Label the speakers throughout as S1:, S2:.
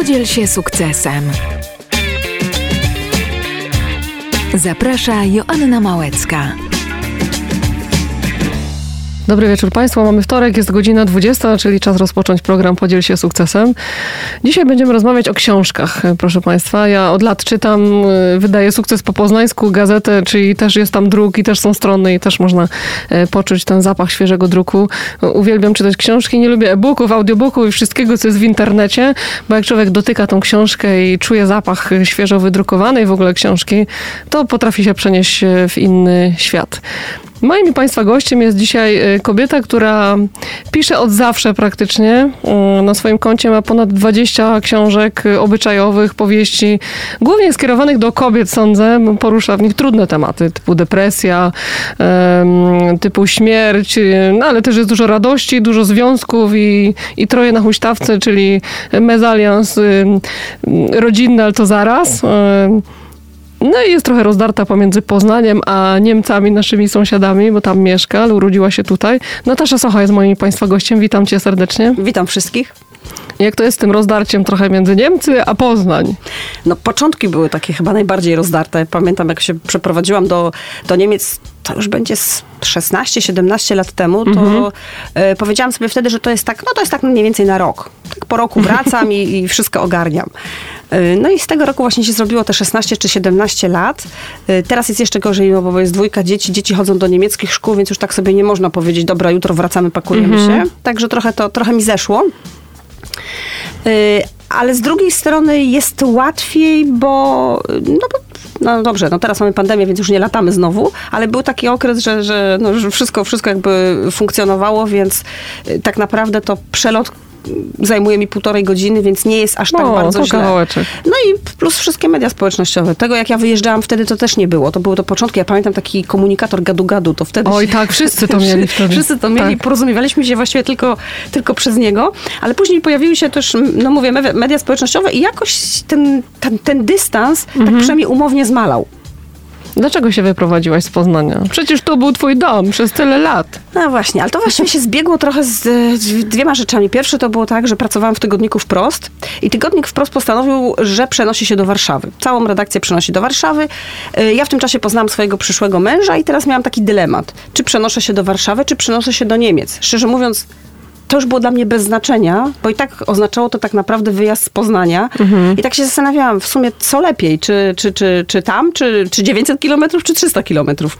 S1: Podziel się sukcesem. Zaprasza Joanna Małecka.
S2: Dobry wieczór Państwu. Mamy wtorek, jest godzina 20, czyli czas rozpocząć program Podziel się sukcesem. Dzisiaj będziemy rozmawiać o książkach, proszę Państwa. Ja od lat czytam, y, wydaję sukces po poznańsku, gazetę, czyli też jest tam druk i też są strony i też można y, poczuć ten zapach świeżego druku. Uwielbiam czytać książki, nie lubię e-booków, audiobooków i wszystkiego, co jest w internecie, bo jak człowiek dotyka tą książkę i czuje zapach świeżo wydrukowanej w ogóle książki, to potrafi się przenieść w inny świat. Moim i Państwa gościem jest dzisiaj y, kobieta, która pisze od zawsze praktycznie. Y, na swoim koncie ma ponad 20 książek y, obyczajowych, powieści, głównie skierowanych do kobiet, sądzę. Porusza w nich trudne tematy, typu depresja, typu śmierć, no ale też jest dużo radości, dużo związków i, i troje na huśtawce, czyli mezalians rodzinny, ale to zaraz. No i jest trochę rozdarta pomiędzy Poznaniem a Niemcami, naszymi sąsiadami, bo tam mieszka, ale urodziła się tutaj. Natasza Socha jest moim Państwa gościem. Witam Cię serdecznie.
S3: Witam wszystkich.
S2: Jak to jest z tym rozdarciem trochę między Niemcy a Poznań?
S3: No początki były takie chyba najbardziej rozdarte. Pamiętam jak się przeprowadziłam do, do Niemiec, to już będzie 16-17 lat temu, to mhm. E, powiedziałam sobie wtedy, że to jest tak, no to jest tak mniej więcej na rok. Tak po roku wracam i, i wszystko ogarniam. E, no i z tego roku właśnie się zrobiło te 16 czy 17 lat. E, teraz jest jeszcze gorzej, bo jest dwójka dzieci, dzieci chodzą do niemieckich szkół, więc już tak sobie nie można powiedzieć, dobra, jutro wracamy, pakujemy mhm. się. Także trochę to, trochę mi zeszło. Y, ale z drugiej strony jest łatwiej, bo, no no dobrze, no teraz mamy pandemię, więc już nie latamy znowu, ale był taki okres, że, że, no, wszystko, wszystko jakby funkcjonowało, więc y, tak naprawdę to przelot zajmuje mi półtorej godziny, więc nie jest aż tak
S2: o,
S3: bardzo
S2: to
S3: źle.
S2: Kawałeczek.
S3: No i plus wszystkie media społecznościowe. Tego jak ja wyjeżdżałam wtedy to też nie było. To były to początki. Ja pamiętam taki komunikator gadu-gadu, to wtedy...
S2: Oj tak, wszyscy to mieli wtedy.
S3: Wszyscy to mieli, tak. porozumiewaliśmy się właściwie tylko, tylko przez niego, ale później pojawiły się też, no mówię, media społecznościowe i jakoś ten, ten, ten dystans tak mhm. tak przynajmniej umownie zmalał.
S2: Dlaczego się wyprowadziłaś z Poznania? Przecież to był twój dom przez tyle lat.
S3: No właśnie, ale to właściwie się zbiegło trochę z, dwiema rzeczami. Pierwsze to było tak, że pracowałam w tygodniku Wprost i tygodnik Wprost postanowił, że przenosi się do Warszawy. Całą redakcję przenosi do Warszawy. Y, ja w tym czasie poznałam swojego przyszłego męża i teraz miałam taki dylemat. Czy przenoszę się do Warszawy, czy przenoszę się do Niemiec? Szczerze mówiąc, to już było dla mnie bez znaczenia, bo i tak oznaczało to tak naprawdę wyjazd z Poznania. Mhm. I tak się zastanawiałam w sumie, co lepiej, czy, czy, czy, czy tam, czy, czy 900 kilometrów, czy 300 kilometrów.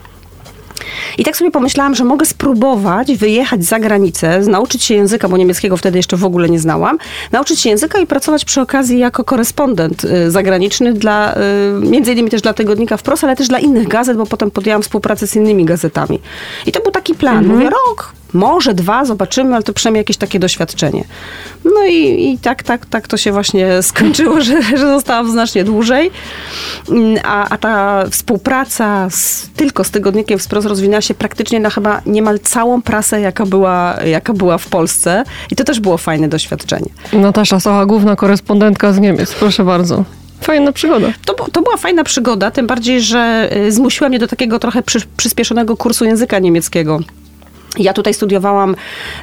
S3: I tak sobie pomyślałam, że mogę spróbować wyjechać za granicę, nauczyć się języka, bo niemieckiego wtedy jeszcze w ogóle nie znałam, nauczyć się języka i pracować przy okazji jako korespondent y, zagraniczny dla, y, między innymi też dla tygodnika wprost, ale też dla innych gazet, bo potem podjęłam współpracę z innymi gazetami. I to był taki plan. Mhm. Mówię, rok, może dwa, zobaczymy, ale to przynajmniej jakieś takie doświadczenie. No i, i tak, tak, tak to się właśnie skończyło, że, że zostałam znacznie dłużej. Mm, a, a ta współpraca z, tylko z tygodnikiem wprost rozwinęła się praktycznie na chyba niemal całą prasę, jaka była, jaka była w Polsce. I to też było fajne doświadczenie.
S2: Natasza Socha, główna korespondentka z Niemiec. Proszę bardzo. Fajna przygoda.
S3: To, to była fajna przygoda, tym bardziej, że y, zmusiła mnie do takiego trochę przy, przyspieszonego kursu języka niemieckiego. Ja tutaj studiowałam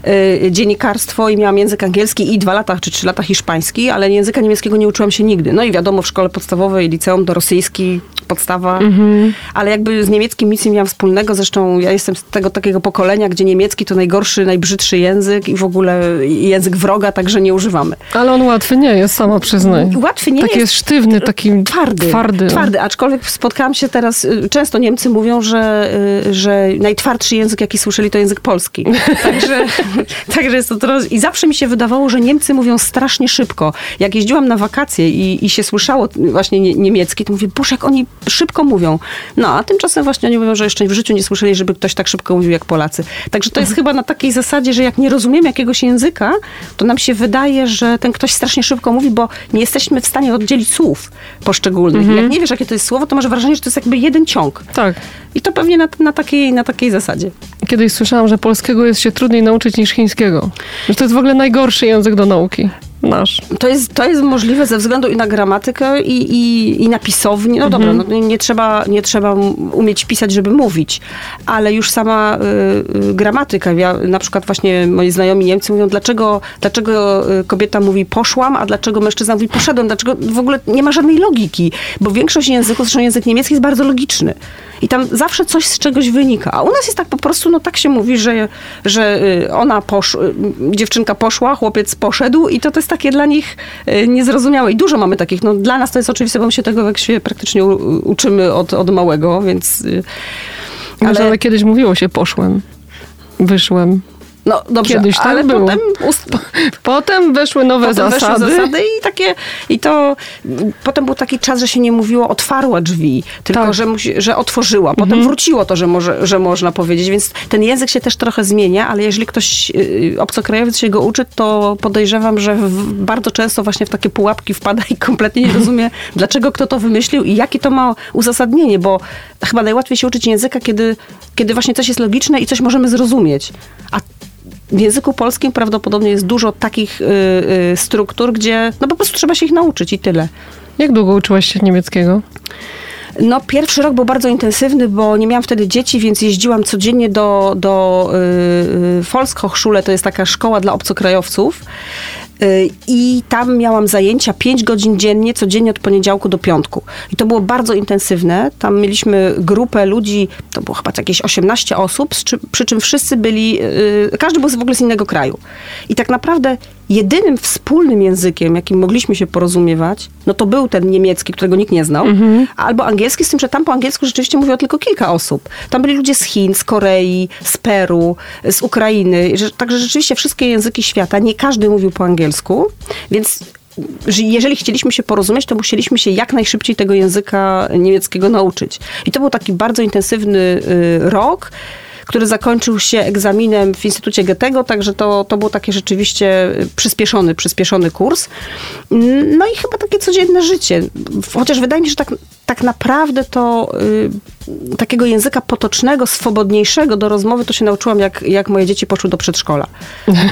S3: y, dziennikarstwo i miałam język angielski i dwa lata czy trzy lata hiszpański, ale języka niemieckiego nie uczyłam się nigdy. No i wiadomo, w szkole podstawowej, liceum do rosyjski, podstawa, mhm. ale jakby z niemieckim nic nie miałam wspólnego. Zresztą ja jestem z tego takiego pokolenia, gdzie niemiecki to najgorszy, najbrzydszy język i w ogóle język wroga, także nie używamy.
S2: Ale on łatwy nie jest, sama przyznaj.
S3: Łatwy nie
S2: taki
S3: jest.
S2: jest sztywny, taki twardy. Twardy,
S3: twardy aczkolwiek spotkałam się teraz, y, często Niemcy mówią, że, y, że najtwardszy język, jaki słyszeli, to język polski. Także, także jest to trochę... I zawsze mi się wydawało, że Niemcy mówią strasznie szybko. Jak jeździłam na wakacje i, i się słyszało właśnie niemiecki, to mówię, boże, jak oni szybko mówią. No, a tymczasem właśnie oni mówią, że jeszcze w życiu nie słyszeli, żeby ktoś tak szybko mówił jak Polacy. Także to jest chyba na takiej zasadzie, że jak nie rozumiemy jakiegoś języka, to nam się wydaje, że ten ktoś strasznie szybko mówi, bo nie jesteśmy w stanie oddzielić słów poszczególnych. Mhm. Jak nie wiesz, jakie to jest słowo, to masz wrażenie, że to jest jakby jeden ciąg.
S2: Tak.
S3: I to pewnie na, na, takiej, na takiej zasadzie.
S2: Kiedyś słyszałam, że polskiego jest się trudniej nauczyć niż chińskiego. Że to jest w ogóle najgorszy język do nauki. Nasz.
S3: To jest, to jest możliwe ze względu i na gramatykę, i, i, i na pisownię. No
S2: Mhm.
S3: dobra, no, nie, trzeba, nie trzeba umieć pisać, żeby mówić, ale już sama y, y, gramatyka. Ja, na przykład właśnie moi znajomi Niemcy mówią, dlaczego, dlaczego y, kobieta mówi poszłam, a dlaczego mężczyzna mówi poszedłem. Dlaczego w ogóle nie ma żadnej logiki, bo większość języków, zresztą język niemiecki jest bardzo logiczny. I tam zawsze coś z czegoś wynika. A u nas jest tak po prostu, no tak się mówi, że, że y, ona poszła, dziewczynka poszła, chłopiec poszedł i to, to jest takie dla nich y, niezrozumiałe. I dużo mamy takich. No, dla nas to jest oczywiste, bo my się tego we wsi praktycznie uczymy od, od małego, więc... y,
S2: Ale... ale kiedyś mówiło się poszłem, wyszłem.
S3: No dobrze,
S2: Kiedyś tak
S3: ale
S2: było.
S3: potem
S2: Potem weszły nowe
S3: potem
S2: zasady.
S3: Weszły zasady i takie, i to potem był taki czas, że się nie mówiło otwarła drzwi, tylko
S2: Tak.
S3: że, musi, że otworzyła. Potem wróciło to, że, może, że można powiedzieć, więc ten język się też trochę zmienia, ale jeżeli ktoś y, obcokrajowiec się go uczy, to podejrzewam, że w, bardzo często właśnie w takie pułapki wpada i kompletnie nie rozumie, dlaczego kto to wymyślił i jakie to ma uzasadnienie, bo chyba najłatwiej się uczyć języka, kiedy, kiedy właśnie coś jest logiczne i coś możemy zrozumieć. A w języku polskim prawdopodobnie jest dużo takich y, y, struktur, gdzie no po prostu trzeba się ich nauczyć i tyle.
S2: Jak długo uczyłaś się niemieckiego?
S3: No, pierwszy rok był bardzo intensywny, bo nie miałam wtedy dzieci, więc jeździłam codziennie do, do y, y, Volkshochschule, to jest taka szkoła dla obcokrajowców. Y, I tam miałam zajęcia 5 godzin dziennie, codziennie od poniedziałku do piątku. I to było bardzo intensywne. Tam mieliśmy grupę ludzi, to było chyba jakieś 18 osób, przy czym wszyscy byli, y, każdy był w ogóle z innego kraju. I tak naprawdę jedynym wspólnym językiem, jakim mogliśmy się porozumiewać, no to był ten niemiecki, którego nikt nie znał, albo angielski, z tym, że tam po angielsku rzeczywiście mówiło tylko kilka osób. Tam byli ludzie z Chin, z Korei, z Peru, z Ukrainy. Że- Także rzeczywiście wszystkie języki świata, nie każdy mówił po angielsku, więc że jeżeli chcieliśmy się porozumieć, to musieliśmy się jak najszybciej tego języka niemieckiego nauczyć. I to był taki bardzo intensywny y, rok który zakończył się egzaminem w Instytucie Goethego, także to, to był taki rzeczywiście przyspieszony, przyspieszony kurs. No i chyba takie codzienne życie. Chociaż wydaje mi się, że tak, tak naprawdę to y, takiego języka potocznego, swobodniejszego do rozmowy to się nauczyłam, jak, jak moje dzieci poszły do przedszkola.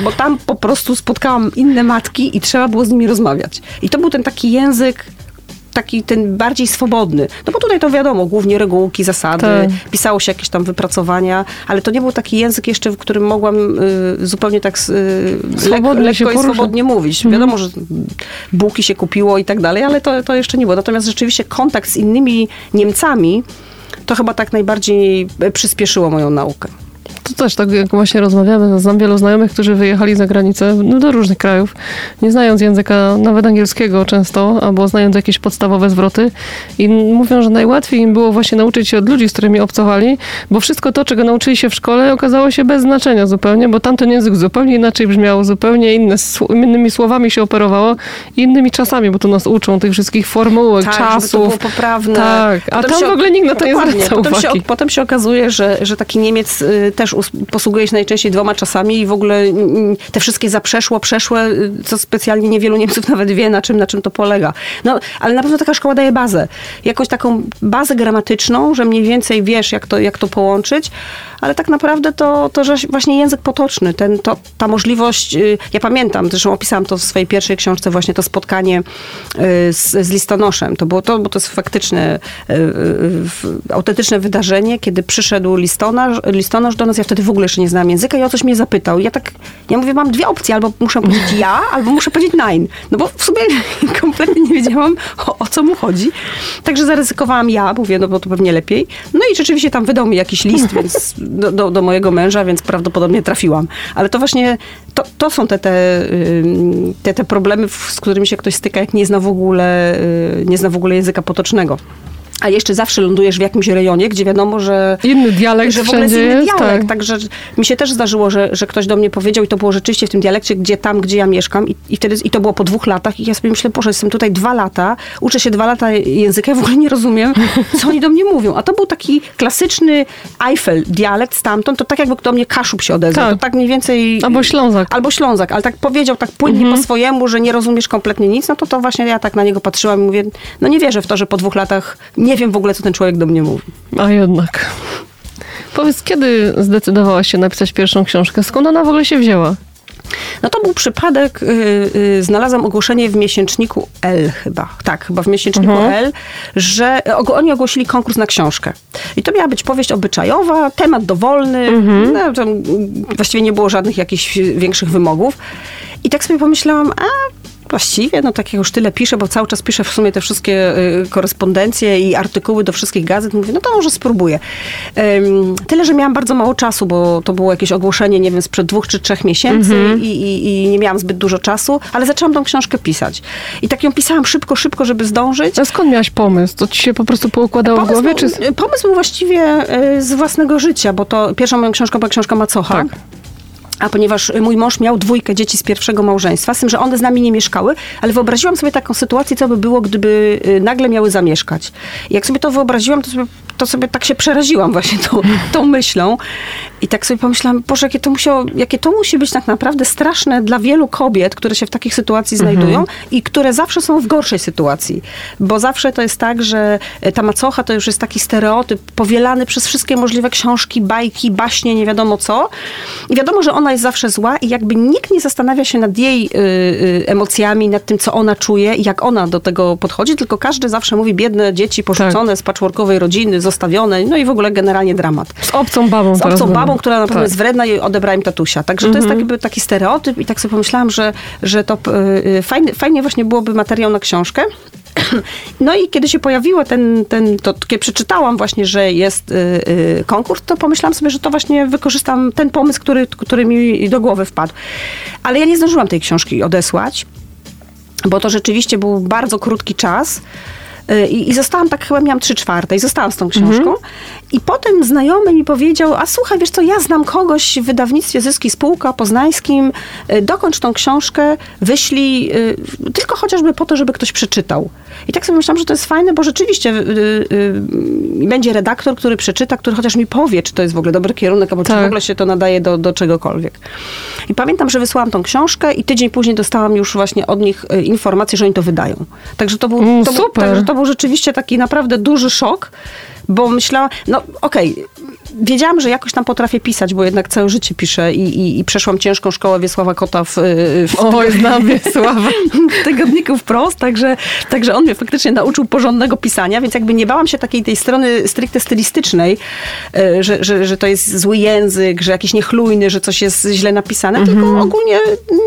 S3: Bo tam po prostu spotkałam inne matki i trzeba było z nimi rozmawiać. I to był ten taki język taki ten bardziej swobodny. No bo tutaj to wiadomo, głównie regułki, zasady,
S2: Tak.
S3: pisało się jakieś tam wypracowania, ale to nie był taki język jeszcze, w którym mogłam y, zupełnie tak y,
S2: Swobodnie
S3: lekko,
S2: się
S3: lekko i swobodnie mówić. Wiadomo, że bułki się kupiło i tak dalej, ale to, to jeszcze nie było. Natomiast rzeczywiście kontakt z innymi Niemcami to chyba tak najbardziej przyspieszyło moją naukę.
S2: To też tak jak właśnie rozmawiamy, znam wielu znajomych, którzy wyjechali za granicę no, do różnych krajów, nie znając języka nawet angielskiego często, albo znając jakieś podstawowe zwroty i mówią, że najłatwiej im było właśnie nauczyć się od ludzi, z którymi obcowali, bo wszystko to, czego nauczyli się w szkole okazało się bez znaczenia zupełnie, bo tamten język zupełnie inaczej brzmiał, zupełnie inne, innymi słowami się operowało i innymi czasami, bo tu nas uczą tych wszystkich formułek,
S3: Tak, to
S2: czasów.
S3: poprawne.
S2: Tak, a
S3: Potem
S2: tam w ogóle nikt na to nie zwraca
S3: potem się,
S2: uwagi.
S3: potem się okazuje, że, że taki Niemiec y, też posługuje się najczęściej dwoma czasami i w ogóle mm, te wszystkie zaprzeszło, przeszłe, y, co specjalnie niewielu Niemców nawet wie, na czym, na czym to polega. No, ale na pewno taka szkoła daje bazę. Jakąś taką bazę gramatyczną, że mniej więcej wiesz, jak to, jak to połączyć, ale tak naprawdę to, to że właśnie język potoczny, ten, to, ta możliwość, y, ja pamiętam, zresztą opisałam to w swojej pierwszej książce, właśnie to spotkanie y, z, z listonoszem. To było to, bo to jest faktyczne, autentyczne wydarzenie, kiedy przyszedł listonosz, listonosz do nas, ja wtedy w ogóle jeszcze nie znałam języka i o coś mnie zapytał. I ja tak, ja mówię, mam dwie opcje, albo muszę powiedzieć ja, albo muszę powiedzieć nein. No bo w sumie kompletnie nie wiedziałam, o, o co mu chodzi. Także zaryzykowałam ja, mówię, no bo to pewnie lepiej. No i rzeczywiście tam wydał mi jakiś list więc do, do, do mojego męża, więc prawdopodobnie trafiłam. Ale to właśnie, to, to są te, te, te, te problemy, z którymi się ktoś styka, jak nie zna w ogóle, y, nie zna w ogóle języka potocznego. A jeszcze zawsze lądujesz w jakimś rejonie, gdzie wiadomo, że
S2: Inny dialekt
S3: że w ogóle jest inny
S2: jest,
S3: dialekt.
S2: tak.
S3: Także mi się też zdarzyło, że, że ktoś do mnie powiedział i to było rzeczywiście w tym dialekcie, gdzie tam, gdzie ja mieszkam i, i wtedy i to było po dwóch latach i ja sobie myślę, Boże, jestem tutaj dwa lata, uczę się dwa lata języka, ja w ogóle nie rozumiem, co oni do mnie mówią. A to był taki klasyczny Eiffel dialekt stamtąd, to tak jakby do mnie Kaszub się odezwał.
S2: Tak.
S3: To tak mniej więcej...
S2: Albo Ślązak.
S3: Albo Ślązak, ale tak powiedział tak płynnie
S2: Mhm.
S3: po swojemu, że nie rozumiesz kompletnie nic, no to to właśnie ja tak na niego patrzyłam i mówię, no nie wierzę w to, że po dwóch latach nie wiem w ogóle, co ten człowiek do mnie mówi.
S2: A jednak. Powiedz, kiedy zdecydowałaś się napisać pierwszą książkę? Skąd ona w ogóle się wzięła?
S3: No to był przypadek, y, y, znalazłam ogłoszenie w miesięczniku L chyba, tak, chyba w miesięczniku
S2: Mhm.
S3: L, że og- oni ogłosili konkurs na książkę. I to miała być powieść obyczajowa, temat dowolny,
S2: Mhm.
S3: no, tam właściwie nie było żadnych jakichś większych wymogów. I tak sobie pomyślałam, a właściwie, no tak jak już tyle piszę, bo cały czas piszę w sumie te wszystkie y, korespondencje i artykuły do wszystkich gazet, mówię, no to może spróbuję. Ym, tyle, że miałam bardzo mało czasu, bo to było jakieś ogłoszenie, nie wiem, sprzed dwóch czy trzech miesięcy i, i, i nie miałam zbyt dużo czasu, ale zaczęłam tą książkę pisać. I tak ją pisałam szybko, szybko, żeby zdążyć.
S2: A skąd miałaś pomysł? To ci się po prostu poukładało w głowie? Czy...
S3: pomysł właściwie y, z własnego życia, bo to pierwszą moją książką była książka Macocha.
S2: Tak.
S3: A ponieważ mój mąż miał dwójkę dzieci z pierwszego małżeństwa, z tym, że one z nami nie mieszkały, ale wyobraziłam sobie taką sytuację, co by było, gdyby y, nagle miały zamieszkać. I jak sobie to wyobraziłam, to sobie, to sobie tak się przeraziłam właśnie tą, tą myślą. I tak sobie pomyślałam, Boże, jakie to, musiało, jakie to musi być tak naprawdę straszne dla wielu kobiet, które się w takich sytuacji znajdują i które zawsze są w gorszej sytuacji. Bo zawsze to jest tak, że y, ta macocha to już jest taki stereotyp powielany przez wszystkie możliwe książki, bajki, baśnie, nie wiadomo co. I wiadomo, że ona jest zawsze zła i jakby nikt nie zastanawia się nad jej y, y, emocjami, nad tym, co ona czuje i jak ona do tego podchodzi, tylko każdy zawsze mówi biedne dzieci porzucone z patchworkowej rodziny, zostawione, no i w ogóle generalnie dramat.
S2: Z obcą babą
S3: Z obcą babą, która na pewno
S2: Tak.
S3: jest wredna i odebrała im tatusia. Także to jest taki, jakby taki stereotyp i tak sobie pomyślałam, że, że to y, y, fajnie, fajnie właśnie byłoby materiał na książkę. No i kiedy się pojawiło ten, ten to kiedy przeczytałam właśnie, że jest y, y, konkurs, to pomyślałam sobie, że to właśnie wykorzystam ten pomysł, który, który mi do głowy wpadł. Ale ja nie zdążyłam tej książki odesłać, bo to rzeczywiście był bardzo krótki czas. Y, I, I zostałam tak, chyba miałam trzy czwarte i zostałam z tą książką. I potem znajomy mi powiedział, a słuchaj, wiesz co, ja znam kogoś w wydawnictwie Zyski Spółka Poznańskim, y, dokończ tą książkę, wyślij, y, tylko chociażby po to, żeby ktoś przeczytał. I tak sobie myślałam, że to jest fajne, bo rzeczywiście y, będzie redaktor, który przeczyta, który chociaż mi powie, czy to jest w ogóle dobry kierunek, albo czy
S2: Tak.
S3: w ogóle się to nadaje do, do czegokolwiek. I pamiętam, że wysłałam tą książkę i tydzień później dostałam już właśnie od nich informację, że oni to wydają. Także to był,
S2: Mm,
S3: to, był,
S2: super.
S3: także to był rzeczywiście taki naprawdę duży szok, bo myślałam, no okej, wiedziałam, że jakoś tam potrafię pisać, bo jednak całe życie piszę i, i, i przeszłam ciężką szkołę Wiesława Kota w, y, w
S2: Oj, znam Wiesława.
S3: tygodniku wprost, także, także on mnie faktycznie nauczył porządnego pisania, więc jakby nie bałam się takiej tej strony stricte stylistycznej, e, że, że, że to jest zły język, że jakiś niechlujny, że coś jest źle napisane, tylko ogólnie mm,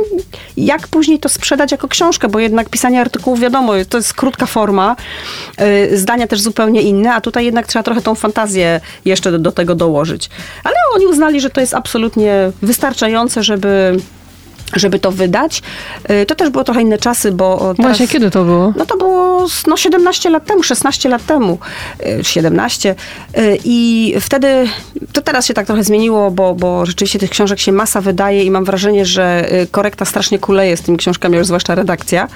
S3: jak później to sprzedać jako książkę, bo jednak pisanie artykułów, wiadomo, to jest krótka forma, e, zdania też zupełnie inne, a tutaj jednak trzeba trochę tą fantazję jeszcze do, do tego dołożyć. Ale oni uznali, że to jest absolutnie wystarczające, żeby żeby to wydać. Y, To też było trochę inne czasy, bo teraz...
S2: Właśnie, kiedy to było?
S3: No to było no, 17 lat temu, 16 lat temu, y, 17. Y, I wtedy, to teraz się tak trochę zmieniło, bo, bo rzeczywiście tych książek się masa wydaje i mam wrażenie, że y, korekta strasznie kuleje z tymi książkami, już zwłaszcza redakcja.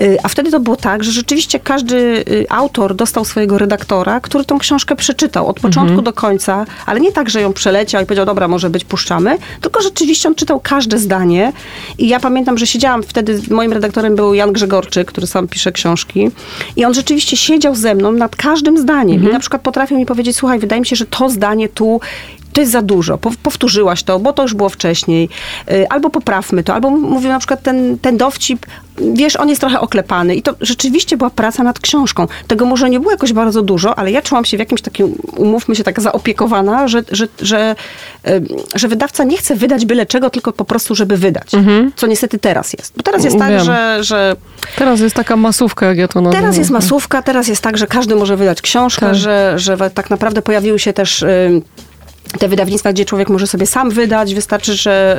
S3: Y, A wtedy to było tak, że rzeczywiście każdy y, autor dostał swojego redaktora, który tą książkę przeczytał od początku do końca, ale nie tak, że ją przeleciał i powiedział, dobra, może być, puszczamy, tylko rzeczywiście on czytał każde zdanie i ja pamiętam, że siedziałam wtedy, moim redaktorem był Jan Grzegorczyk, który sam pisze książki. I on rzeczywiście siedział ze mną nad każdym zdaniem. I na przykład potrafił mi powiedzieć, słuchaj, wydaje mi się, że to zdanie tu to jest za dużo, Pow- powtórzyłaś to, bo to już było wcześniej, Y, albo poprawmy to, albo mówił na przykład ten, ten dowcip, wiesz, on jest trochę oklepany i to rzeczywiście była praca nad książką. Tego może nie było jakoś bardzo dużo, ale ja czułam się w jakimś takim, umówmy się, taka zaopiekowana, że, że, że, że wydawca nie chce wydać byle czego, tylko po prostu, żeby wydać. Co niestety teraz jest. Bo teraz jest tak,
S2: Wiem.
S3: że, że
S2: Teraz jest taka masówka, jak ja to nazywam.
S3: Teraz jest masówka, teraz jest tak, że każdy może wydać książkę,
S2: Tak.
S3: że, że tak naprawdę pojawiły się też y, te wydawnictwa, gdzie człowiek może sobie sam wydać, wystarczy, że,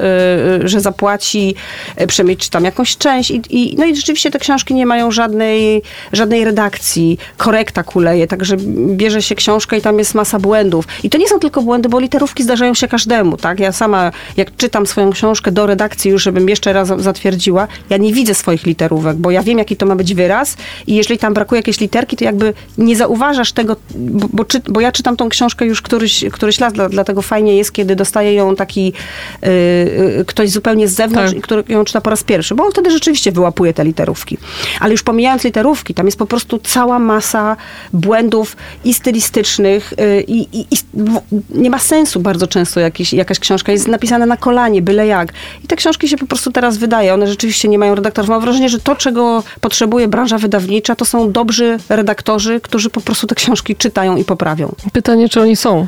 S3: y, że zapłaci, y, przemyć tam jakąś część i, i, no i rzeczywiście te książki nie mają żadnej, żadnej redakcji, korekta kuleje, także bierze się książkę i tam jest masa błędów. I to nie są tylko błędy, bo literówki zdarzają się każdemu, tak? Ja sama, jak czytam swoją książkę do redakcji już, żebym jeszcze raz zatwierdziła, ja nie widzę swoich literówek, bo ja wiem, jaki to ma być wyraz i jeżeli tam brakuje jakiejś literki, to jakby nie zauważasz tego, bo, bo, bo ja czytam tą książkę już któryś, któryś lat, dla, dlatego fajnie jest, kiedy dostaje ją taki y, y, ktoś zupełnie z zewnątrz,
S2: Tak.
S3: który ją czyta po raz pierwszy, bo on wtedy rzeczywiście wyłapuje te literówki. Ale już pomijając literówki, tam jest po prostu cała masa błędów i stylistycznych y, i, i, nie ma sensu bardzo często jakiś, jakaś książka jest napisana na kolanie, byle jak. I te książki się po prostu teraz wydaje, one rzeczywiście nie mają redaktorów. Mam wrażenie, że to, czego potrzebuje branża wydawnicza, to są dobrzy redaktorzy, którzy po prostu te książki czytają i poprawią.
S2: Pytanie, czy oni są?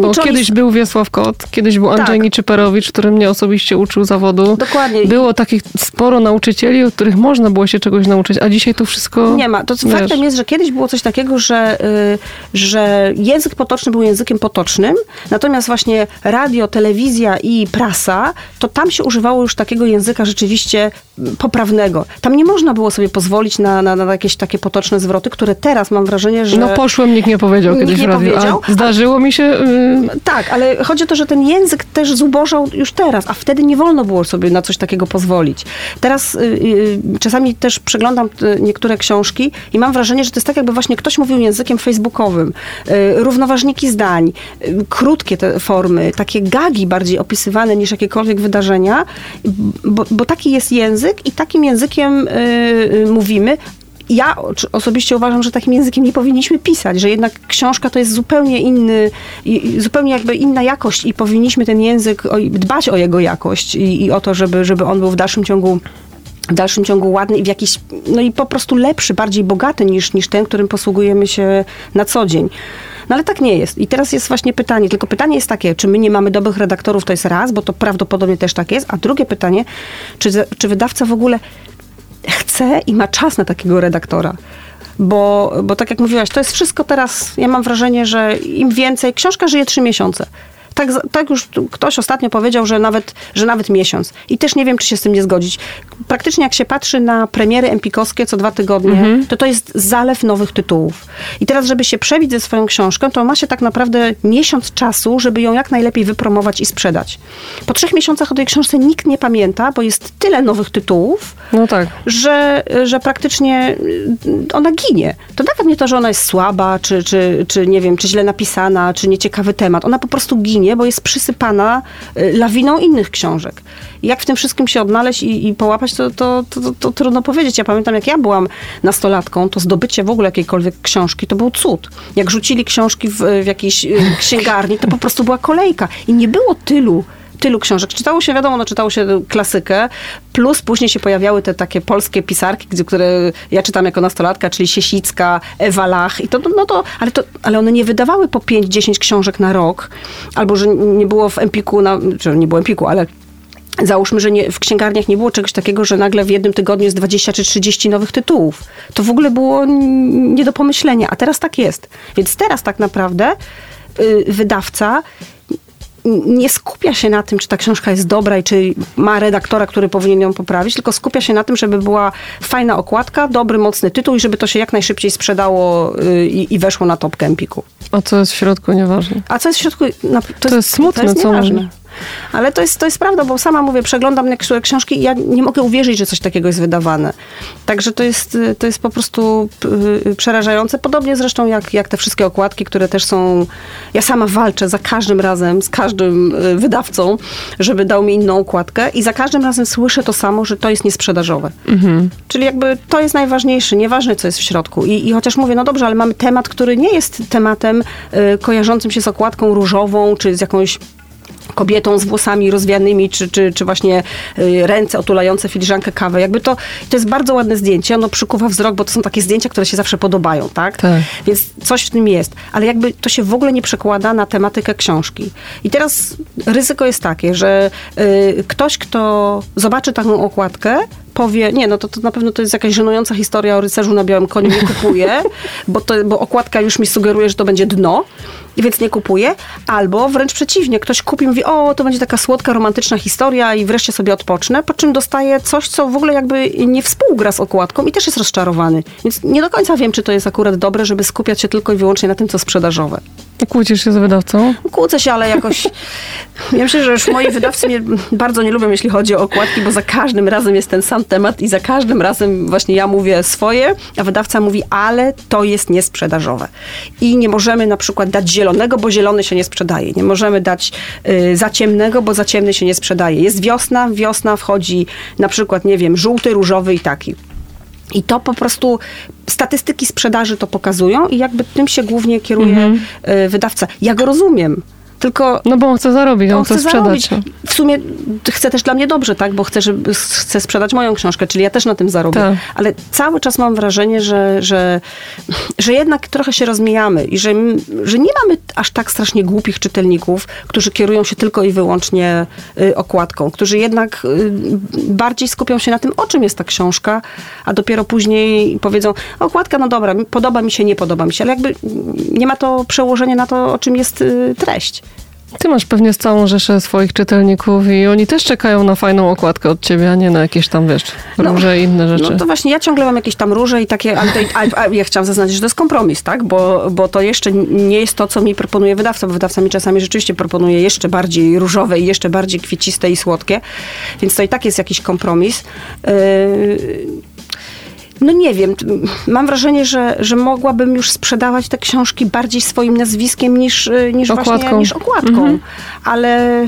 S2: Bo kiedyś był Wiesław Kot, kiedyś był Andrzej
S3: Tak.
S2: Niczyperowicz, który mnie osobiście uczył zawodu.
S3: Dokładnie.
S2: Było takich sporo nauczycieli, od których można było się czegoś nauczyć, a dzisiaj to wszystko...
S3: Nie ma. To
S2: wiesz,
S3: faktem jest, że kiedyś było coś takiego, że, y, że język potoczny był językiem potocznym, natomiast właśnie radio, telewizja i prasa, to tam się używało już takiego języka rzeczywiście mm, poprawnego. Tam nie można było sobie pozwolić na, na, na jakieś takie potoczne zwroty, które teraz mam wrażenie, że...
S2: No poszłem, nikt nie powiedział
S3: Nikt
S2: kiedyś
S3: nie
S2: w radiu.
S3: powiedział,
S2: a zdarzyło mi się...
S3: Tak, ale chodzi o to, że ten język też zubożał już teraz, a wtedy nie wolno było sobie na coś takiego pozwolić. Teraz y, y, czasami też przeglądam y, niektóre książki i mam wrażenie, że to jest tak, jakby właśnie ktoś mówił językiem facebookowym. Y, równoważniki zdań, y, krótkie te formy, takie gagi bardziej opisywane niż jakiekolwiek wydarzenia, bo, bo taki jest język i takim językiem y, mówimy, ja osobiście uważam, że takim językiem nie powinniśmy pisać, że jednak książka to jest zupełnie inny, zupełnie jakby inna jakość i powinniśmy ten język, dbać o jego jakość i, i o to, żeby, żeby on był w dalszym ciągu w dalszym ciągu ładny i w jakiś, no i po prostu lepszy, bardziej bogaty niż, niż ten, którym posługujemy się na co dzień. No ale tak nie jest. I teraz jest właśnie pytanie, tylko pytanie jest takie, czy my nie mamy dobrych redaktorów, to jest raz, bo to prawdopodobnie też tak jest, a drugie pytanie, czy, czy wydawca w ogóle chce i ma czas na takiego redaktora. Bo, bo tak jak mówiłaś, to jest wszystko teraz, ja mam wrażenie, że im więcej, książka żyje trzy miesiące. Tak, tak już ktoś ostatnio powiedział, że nawet, że nawet miesiąc. I też nie wiem, czy się z tym nie zgodzić. Praktycznie jak się patrzy na premiery empikowskie co dwa tygodnie, to to jest zalew nowych tytułów. I teraz, żeby się przebić ze swoją książką, to ma się tak naprawdę miesiąc czasu, żeby ją jak najlepiej wypromować i sprzedać. Po trzech miesiącach o tej książce nikt nie pamięta, bo jest tyle nowych tytułów,
S2: No tak.
S3: że, że praktycznie y, ona ginie. To nawet nie to, że ona jest słaba, czy, czy, czy nie wiem, czy źle napisana, czy nieciekawy temat. Ona po prostu ginie, bo jest przysypana y, lawiną innych książek. Jak w tym wszystkim się odnaleźć i, i połapać, to, to, to, to, to trudno powiedzieć. Ja pamiętam, jak ja byłam nastolatką, to zdobycie w ogóle jakiejkolwiek książki to był cud. Jak rzucili książki w, w jakiejś y, księgarni, to po prostu była kolejka. I nie było tylu tylu książek. Czytało się, wiadomo, no, czytało się klasykę, plus później się pojawiały te takie polskie pisarki, gdzie, które ja czytam jako nastolatka, czyli Siesicka, Ewa Lach. I to, no to, ale, to, ale one nie wydawały po 5-10 książek na rok, albo że nie było w Empiku, na, czy nie było Empiku, ale Załóżmy, że nie, w księgarniach nie było czegoś takiego, że nagle w jednym tygodniu jest 20 czy 30 nowych tytułów. To w ogóle było nie do pomyślenia, a teraz tak jest. Więc teraz tak naprawdę y, wydawca nie skupia się na tym, czy ta książka jest dobra i czy ma redaktora, który powinien ją poprawić, tylko skupia się na tym, żeby była fajna okładka, dobry, mocny tytuł i żeby to się jak najszybciej sprzedało y, i, i weszło na topkę Empiku.
S2: A co jest w środku, nieważne.
S3: A co jest w środku? No, to,
S2: jest smutne,
S3: to jest
S2: co
S3: nieważne. Ale to jest, to jest prawda, bo sama mówię, przeglądam niektóre książki i ja nie mogę uwierzyć, że coś takiego jest wydawane. Także to jest, y, to jest po prostu y, przerażające. Podobnie zresztą jak, jak te wszystkie okładki, które też są... Ja sama walczę za każdym razem z każdym y, wydawcą, żeby dał mi inną okładkę i za każdym razem słyszę to samo, że to jest niesprzedażowe. Czyli jakby to jest najważniejsze, nieważne co jest w środku. I, I chociaż mówię, no dobrze, ale mamy temat, który nie jest tematem y, kojarzącym się z okładką różową, czy z jakąś kobietą z włosami rozwianymi, czy, czy, czy właśnie y, ręce otulające filiżankę kawy. Jakby to, to jest bardzo ładne zdjęcie, ono przykuwa wzrok, bo to są takie zdjęcia, które się zawsze podobają, tak?
S2: Tak.
S3: Więc coś w tym jest. Ale jakby to się w ogóle nie przekłada na tematykę książki. I teraz ryzyko jest takie, że y, ktoś, kto zobaczy taką okładkę, powie, nie, no to, to na pewno to jest jakaś żenująca historia o rycerzu na białym koniu, nie kupuję, bo, to, bo okładka już mi sugeruje, że to będzie dno, i więc nie kupuję. Albo wręcz przeciwnie, ktoś kupi i mówi, o, to będzie taka słodka, romantyczna historia i wreszcie sobie odpocznę, po czym dostaje coś, co w ogóle jakby nie współgra z okładką i też jest rozczarowany. Więc nie do końca wiem, czy to jest akurat dobre, żeby skupiać się tylko i wyłącznie na tym, co sprzedażowe.
S2: Kłócisz się z wydawcą?
S3: Kłócę się, ale jakoś... Ja myślę, że już moi wydawcy mnie bardzo nie lubią, jeśli chodzi o okładki, bo za każdym razem jest ten sam temat i za każdym razem właśnie ja mówię swoje, a wydawca mówi, ale to jest niesprzedażowe. I nie możemy na przykład dać zielonego, bo zielony się nie sprzedaje. Nie możemy dać y, za ciemnego, bo za ciemny się nie sprzedaje. Jest wiosna, wiosna wchodzi na przykład, nie wiem, żółty, różowy i taki. I to po prostu statystyki sprzedaży to pokazują i jakby tym się głównie kieruje y, wydawca. Ja go rozumiem. Tylko
S2: No bo on chce zarobić, on,
S3: on
S2: chce
S3: chce
S2: sprzedać.
S3: zarobić. W sumie chce też dla mnie dobrze, tak? Bo chcę, żeby, chcę sprzedać moją książkę, czyli ja też na tym zarobię.
S2: Tak.
S3: Ale cały czas mam wrażenie, że, że, że jednak trochę się rozmijamy i że, że nie mamy aż tak strasznie głupich czytelników, którzy kierują się tylko i wyłącznie y, okładką, którzy jednak y, bardziej skupią się na tym, o czym jest ta książka, a dopiero później powiedzą, okładka, no dobra, podoba mi się, nie podoba mi się, ale jakby nie ma to przełożenia na to, o czym jest y, treść.
S2: Ty masz pewnie całą rzeszę swoich czytelników i oni też czekają na fajną okładkę od ciebie, a nie na jakieś tam, wiesz,
S3: No,
S2: róże i inne rzeczy.
S3: No to właśnie, ja ciągle mam jakieś tam róże i takie, ale, to, ale ja chciałam zaznaczyć, że to jest kompromis, tak? Bo, bo to jeszcze nie jest to, co mi proponuje wydawca, bo wydawca mi czasami rzeczywiście proponuje jeszcze bardziej różowe i jeszcze bardziej kwieciste i słodkie, więc to i tak jest jakiś kompromis. Yy, no nie wiem, mam wrażenie, że, że mogłabym już sprzedawać te książki bardziej swoim nazwiskiem niż, y, niż właśnie
S2: Okładką.
S3: niż okładką. Ale,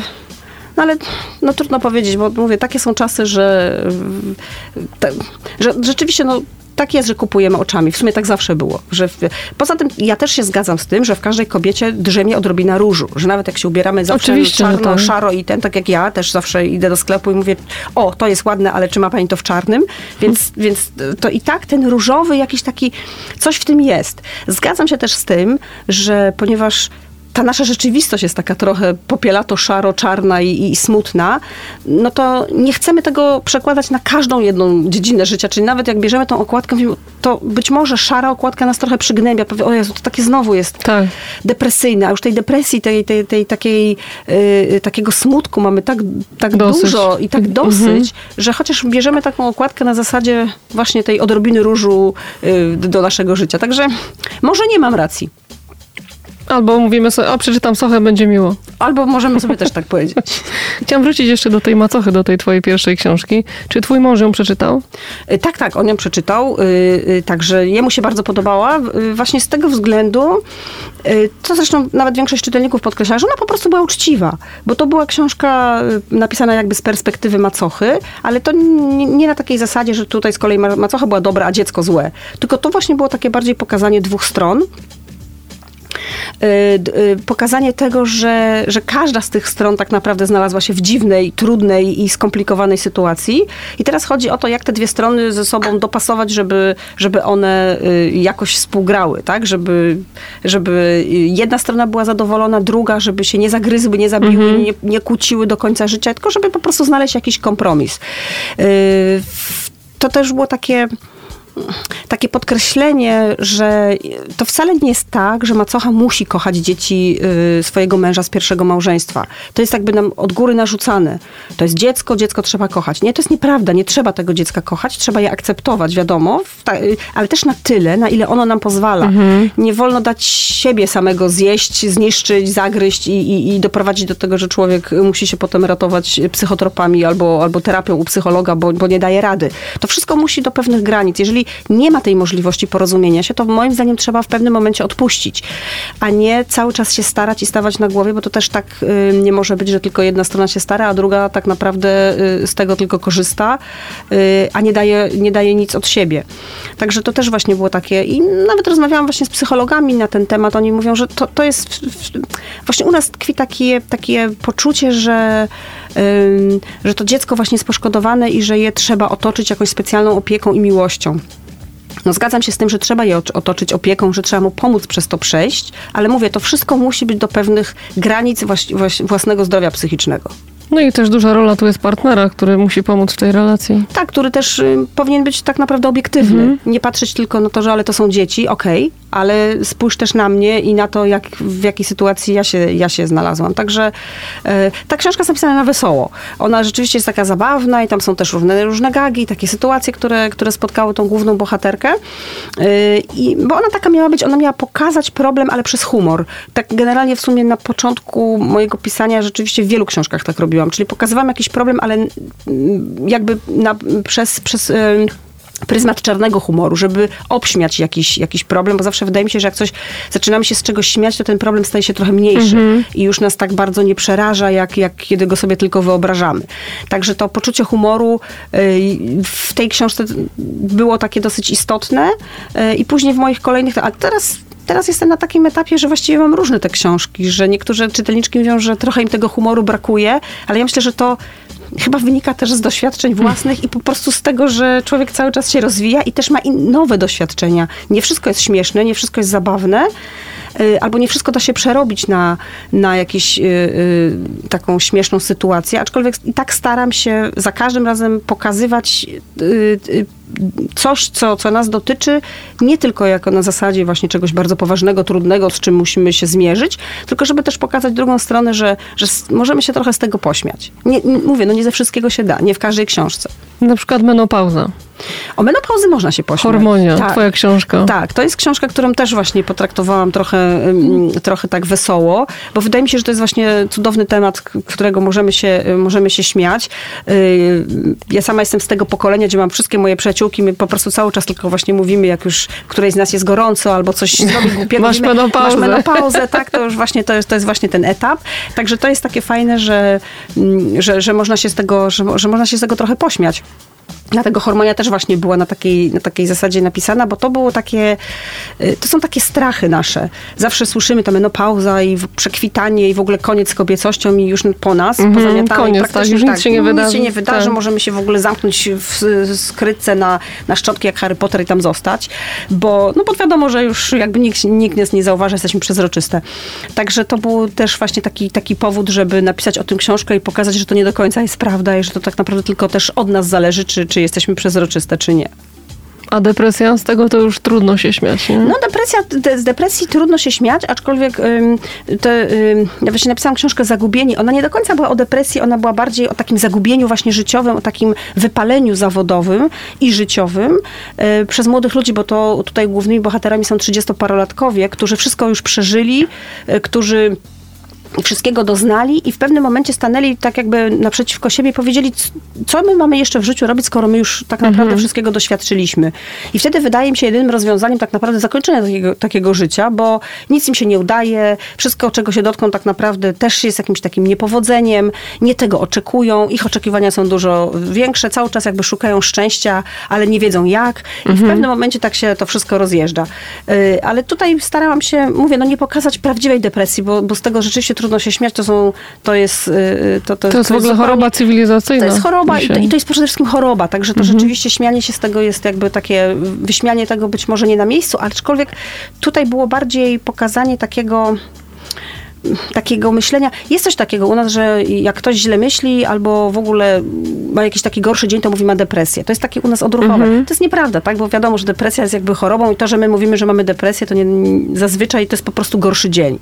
S3: no ale no trudno powiedzieć, bo mówię, takie są czasy, że, te, że rzeczywiście no, tak jest, że kupujemy oczami. W sumie tak zawsze było. Że w, poza tym ja też się zgadzam z tym, że w każdej kobiecie drzemie odrobina różu. Że nawet jak się ubieramy zawsze
S2: Oczywiście,
S3: czarno,
S2: tak.
S3: szaro i ten, tak jak ja, też zawsze idę do sklepu i mówię, o, to jest ładne, ale czy ma pani to w czarnym? Więc, więc to i tak ten różowy jakiś taki, coś w tym jest. Zgadzam się też z tym, że ponieważ ta nasza rzeczywistość jest taka trochę popielato, szaro, czarna i, i smutna, no to nie chcemy tego przekładać na każdą jedną dziedzinę życia, czyli nawet jak bierzemy tą okładkę, to być może szara okładka nas trochę przygnębia, powie, o Jezu, to takie znowu jest
S2: Tak.
S3: depresyjne, a już tej depresji, tej, tej, tej takiej, yy, takiego smutku mamy tak, tak
S2: Dosyć.
S3: dużo i tak
S2: Mhm.
S3: dosyć, że chociaż bierzemy taką okładkę na zasadzie właśnie tej odrobiny różu yy, do naszego życia. Także może nie mam racji.
S2: Albo mówimy sobie, a przeczytam Sochę, będzie miło.
S3: Albo możemy sobie też tak powiedzieć.
S2: Chciałam wrócić jeszcze do tej macochy, do tej twojej pierwszej książki. Czy twój mąż ją przeczytał?
S3: Y, Tak, tak, on ją przeczytał, y, y, także jemu się bardzo podobała. Właśnie z tego względu, to zresztą nawet większość czytelników podkreśla, że ona po prostu była uczciwa, bo to była książka napisana jakby z perspektywy macochy, ale to nie, na takiej zasadzie, że tutaj z kolei ma- macocha była dobra, a dziecko złe. Tylko to właśnie było takie bardziej pokazanie dwóch stron. Y, y, pokazanie tego, że, że każda z tych stron tak naprawdę znalazła się w dziwnej, trudnej i skomplikowanej sytuacji. I teraz chodzi o to, jak te dwie strony ze sobą dopasować, żeby, żeby one y, jakoś współgrały, tak? Żeby, żeby jedna strona była zadowolona, druga, żeby się nie zagryzły, nie zabiły, nie, nie kłóciły do końca życia, tylko żeby po prostu znaleźć jakiś kompromis. To też było takie takie podkreślenie, że to wcale nie jest tak, że macocha musi kochać dzieci y, swojego męża z pierwszego małżeństwa. To jest jakby nam od góry narzucane. To jest dziecko, dziecko trzeba kochać. Nie, to jest nieprawda. Nie trzeba tego dziecka kochać, trzeba je akceptować, wiadomo, y, ale też na tyle, na ile ono nam pozwala. Nie wolno dać siebie samego zjeść, zniszczyć, zagryźć i, i, i doprowadzić do tego, że człowiek musi się potem ratować psychotropami albo, albo terapią u psychologa, bo, bo nie daje rady. To wszystko musi do pewnych granic. Jeżeli nie ma tej możliwości porozumienia się, to moim zdaniem trzeba w pewnym momencie odpuścić, a nie cały czas się starać i stawać na głowie, bo to też tak y, nie może być, że tylko jedna strona się stara, a druga tak naprawdę y, z tego tylko korzysta, y, a nie daje, nie daje nic od siebie. Także to też właśnie było takie i nawet rozmawiałam właśnie z psychologami na ten temat. Oni mówią, że to, to jest w- w- właśnie u nas tkwi takie, takie poczucie, że, że to dziecko właśnie jest poszkodowane i że je trzeba otoczyć jakąś specjalną opieką i miłością. No zgadzam się z tym, że trzeba je ot- otoczyć opieką, że trzeba mu pomóc przez to przejść, ale mówię, to wszystko musi być do pewnych granic właś- własnego zdrowia psychicznego.
S2: No i też duża rola tu jest partnera, który musi pomóc w tej relacji.
S3: Tak, który też y, powinien być tak naprawdę obiektywny. Nie patrzeć tylko na to, że ale to są dzieci, okej, ale spójrz też na mnie i na to, jak, w jakiej sytuacji ja się, ja się znalazłam. Także e, ta książka jest napisana na wesoło. Ona rzeczywiście jest taka zabawna i tam są też różne, różne gagi, takie sytuacje, które, które spotkały tą główną bohaterkę. E, I, bo ona taka miała być, ona miała pokazać problem, ale przez humor. Tak generalnie w sumie na początku mojego pisania rzeczywiście w wielu książkach tak robiłam. Czyli pokazywałam jakiś problem, ale mm, jakby na, przez... przez pryzmat czarnego humoru, żeby obśmiać jakiś, jakiś problem, bo zawsze wydaje mi się, że jak coś zaczynamy się z czegoś śmiać, to ten problem staje się trochę mniejszy. I już nas tak bardzo nie przeraża, jak, jak kiedy go sobie tylko wyobrażamy. Także to poczucie humoru y, w tej książce było takie dosyć istotne y, i później w moich kolejnych, a teraz teraz jestem na takim etapie, że właściwie mam różne te książki, że niektóre czytelniczki mówią, że trochę im tego humoru brakuje, ale ja myślę, że to chyba wynika też z doświadczeń własnych i po prostu z tego, że człowiek cały czas się rozwija i też ma nowe doświadczenia. Nie wszystko jest śmieszne, nie wszystko jest zabawne, y, albo nie wszystko da się przerobić na, na jakąś y, y, taką śmieszną sytuację, aczkolwiek i tak staram się za każdym razem pokazywać coś, co, co nas dotyczy, nie tylko jako na zasadzie właśnie czegoś bardzo poważnego, trudnego, z czym musimy się zmierzyć, tylko żeby też pokazać drugą stronę, że, że możemy się trochę z tego pośmiać. Nie, mówię, no nie ze wszystkiego się da, nie w każdej książce.
S2: Na przykład menopauza.
S3: O menopauzy można się pośmiać.
S2: Hormonia, tak. twoja książka.
S3: Tak, to jest książka, którą też właśnie potraktowałam trochę, trochę tak wesoło, bo wydaje mi się, że to jest właśnie cudowny temat, którego możemy się, możemy się śmiać. Y, ja sama jestem z tego pokolenia, gdzie mam wszystkie moje przyjaciółki, my po prostu cały czas tylko właśnie mówimy, jak już którejś z nas jest gorąco albo coś zrobi głupiego.
S2: Masz menopauzę.
S3: Masz menopauzę, tak, to już właśnie to jest, to jest właśnie ten etap. Także to jest takie fajne, że, że, że można się z tego, że, że można się z tego trochę pośmiać. Dlatego hormonia też właśnie była na takiej, na takiej zasadzie napisana, bo to było takie, y, to są takie strachy nasze. Zawsze słyszymy to menopauza i przekwitanie i w ogóle koniec z kobiecością i już po nas, mm -hmm,
S2: koniec, tak, już
S3: tak,
S2: nic się nie wydarzy.
S3: Nic się nie wydarzy, tak. możemy się w ogóle zamknąć w skrytce na, na szczotki jak Harry Potter i tam zostać, bo, no bo wiadomo, że już jakby nikt, nikt nas nie zauważy, jesteśmy przezroczyste. Także to był też właśnie taki, taki powód, żeby napisać o tym książkę i pokazać, że to nie do końca jest prawda i że to tak naprawdę tylko też od nas zależy, czy, czy jesteśmy przezroczyste, czy nie.
S2: A depresja? Z tego to już trudno się śmiać, nie?
S3: No depresja, de, z depresji trudno się śmiać, aczkolwiek ym, te, ym, ja właśnie napisałam książkę Zagubieni. Ona nie do końca była o depresji, ona była bardziej o takim zagubieniu właśnie życiowym, o takim wypaleniu zawodowym i życiowym y, przez młodych ludzi, bo to tutaj głównymi bohaterami są 30-parolatkowie, którzy wszystko już przeżyli, y, którzy wszystkiego doznali i w pewnym momencie stanęli tak jakby naprzeciwko siebie i powiedzieli, co my mamy jeszcze w życiu robić, skoro my już tak naprawdę mhm. wszystkiego doświadczyliśmy. I wtedy wydaje mi się jedynym rozwiązaniem tak naprawdę zakończenia takiego, takiego życia, bo nic im się nie udaje, wszystko, czego się dotkną tak naprawdę też jest jakimś takim niepowodzeniem, nie tego oczekują, ich oczekiwania są dużo większe, cały czas jakby szukają szczęścia, ale nie wiedzą jak i mhm. w pewnym momencie tak się to wszystko rozjeżdża. Y, ale tutaj starałam się, mówię, no nie pokazać prawdziwej depresji, bo, bo z tego rzeczywiście trudno się śmiać, to są, to jest... Y,
S2: to, to, to jest w ogóle choroba cywilizacyjna.
S3: To jest choroba i to, i to, jest przede wszystkim choroba, także to mhm. rzeczywiście śmianie się z tego jest jakby takie, wyśmianie tego być może nie na miejscu, aczkolwiek tutaj było bardziej pokazanie takiego takiego myślenia. Jest coś takiego u nas, że jak ktoś źle myśli albo w ogóle ma jakiś taki gorszy dzień, to mówi ma depresję. To jest takie u nas odruchowe. Mhm. To jest nieprawda, tak? Bo wiadomo, że depresja jest jakby chorobą i to, że my mówimy, że mamy depresję, to nie, zazwyczaj to jest po prostu gorszy dzień.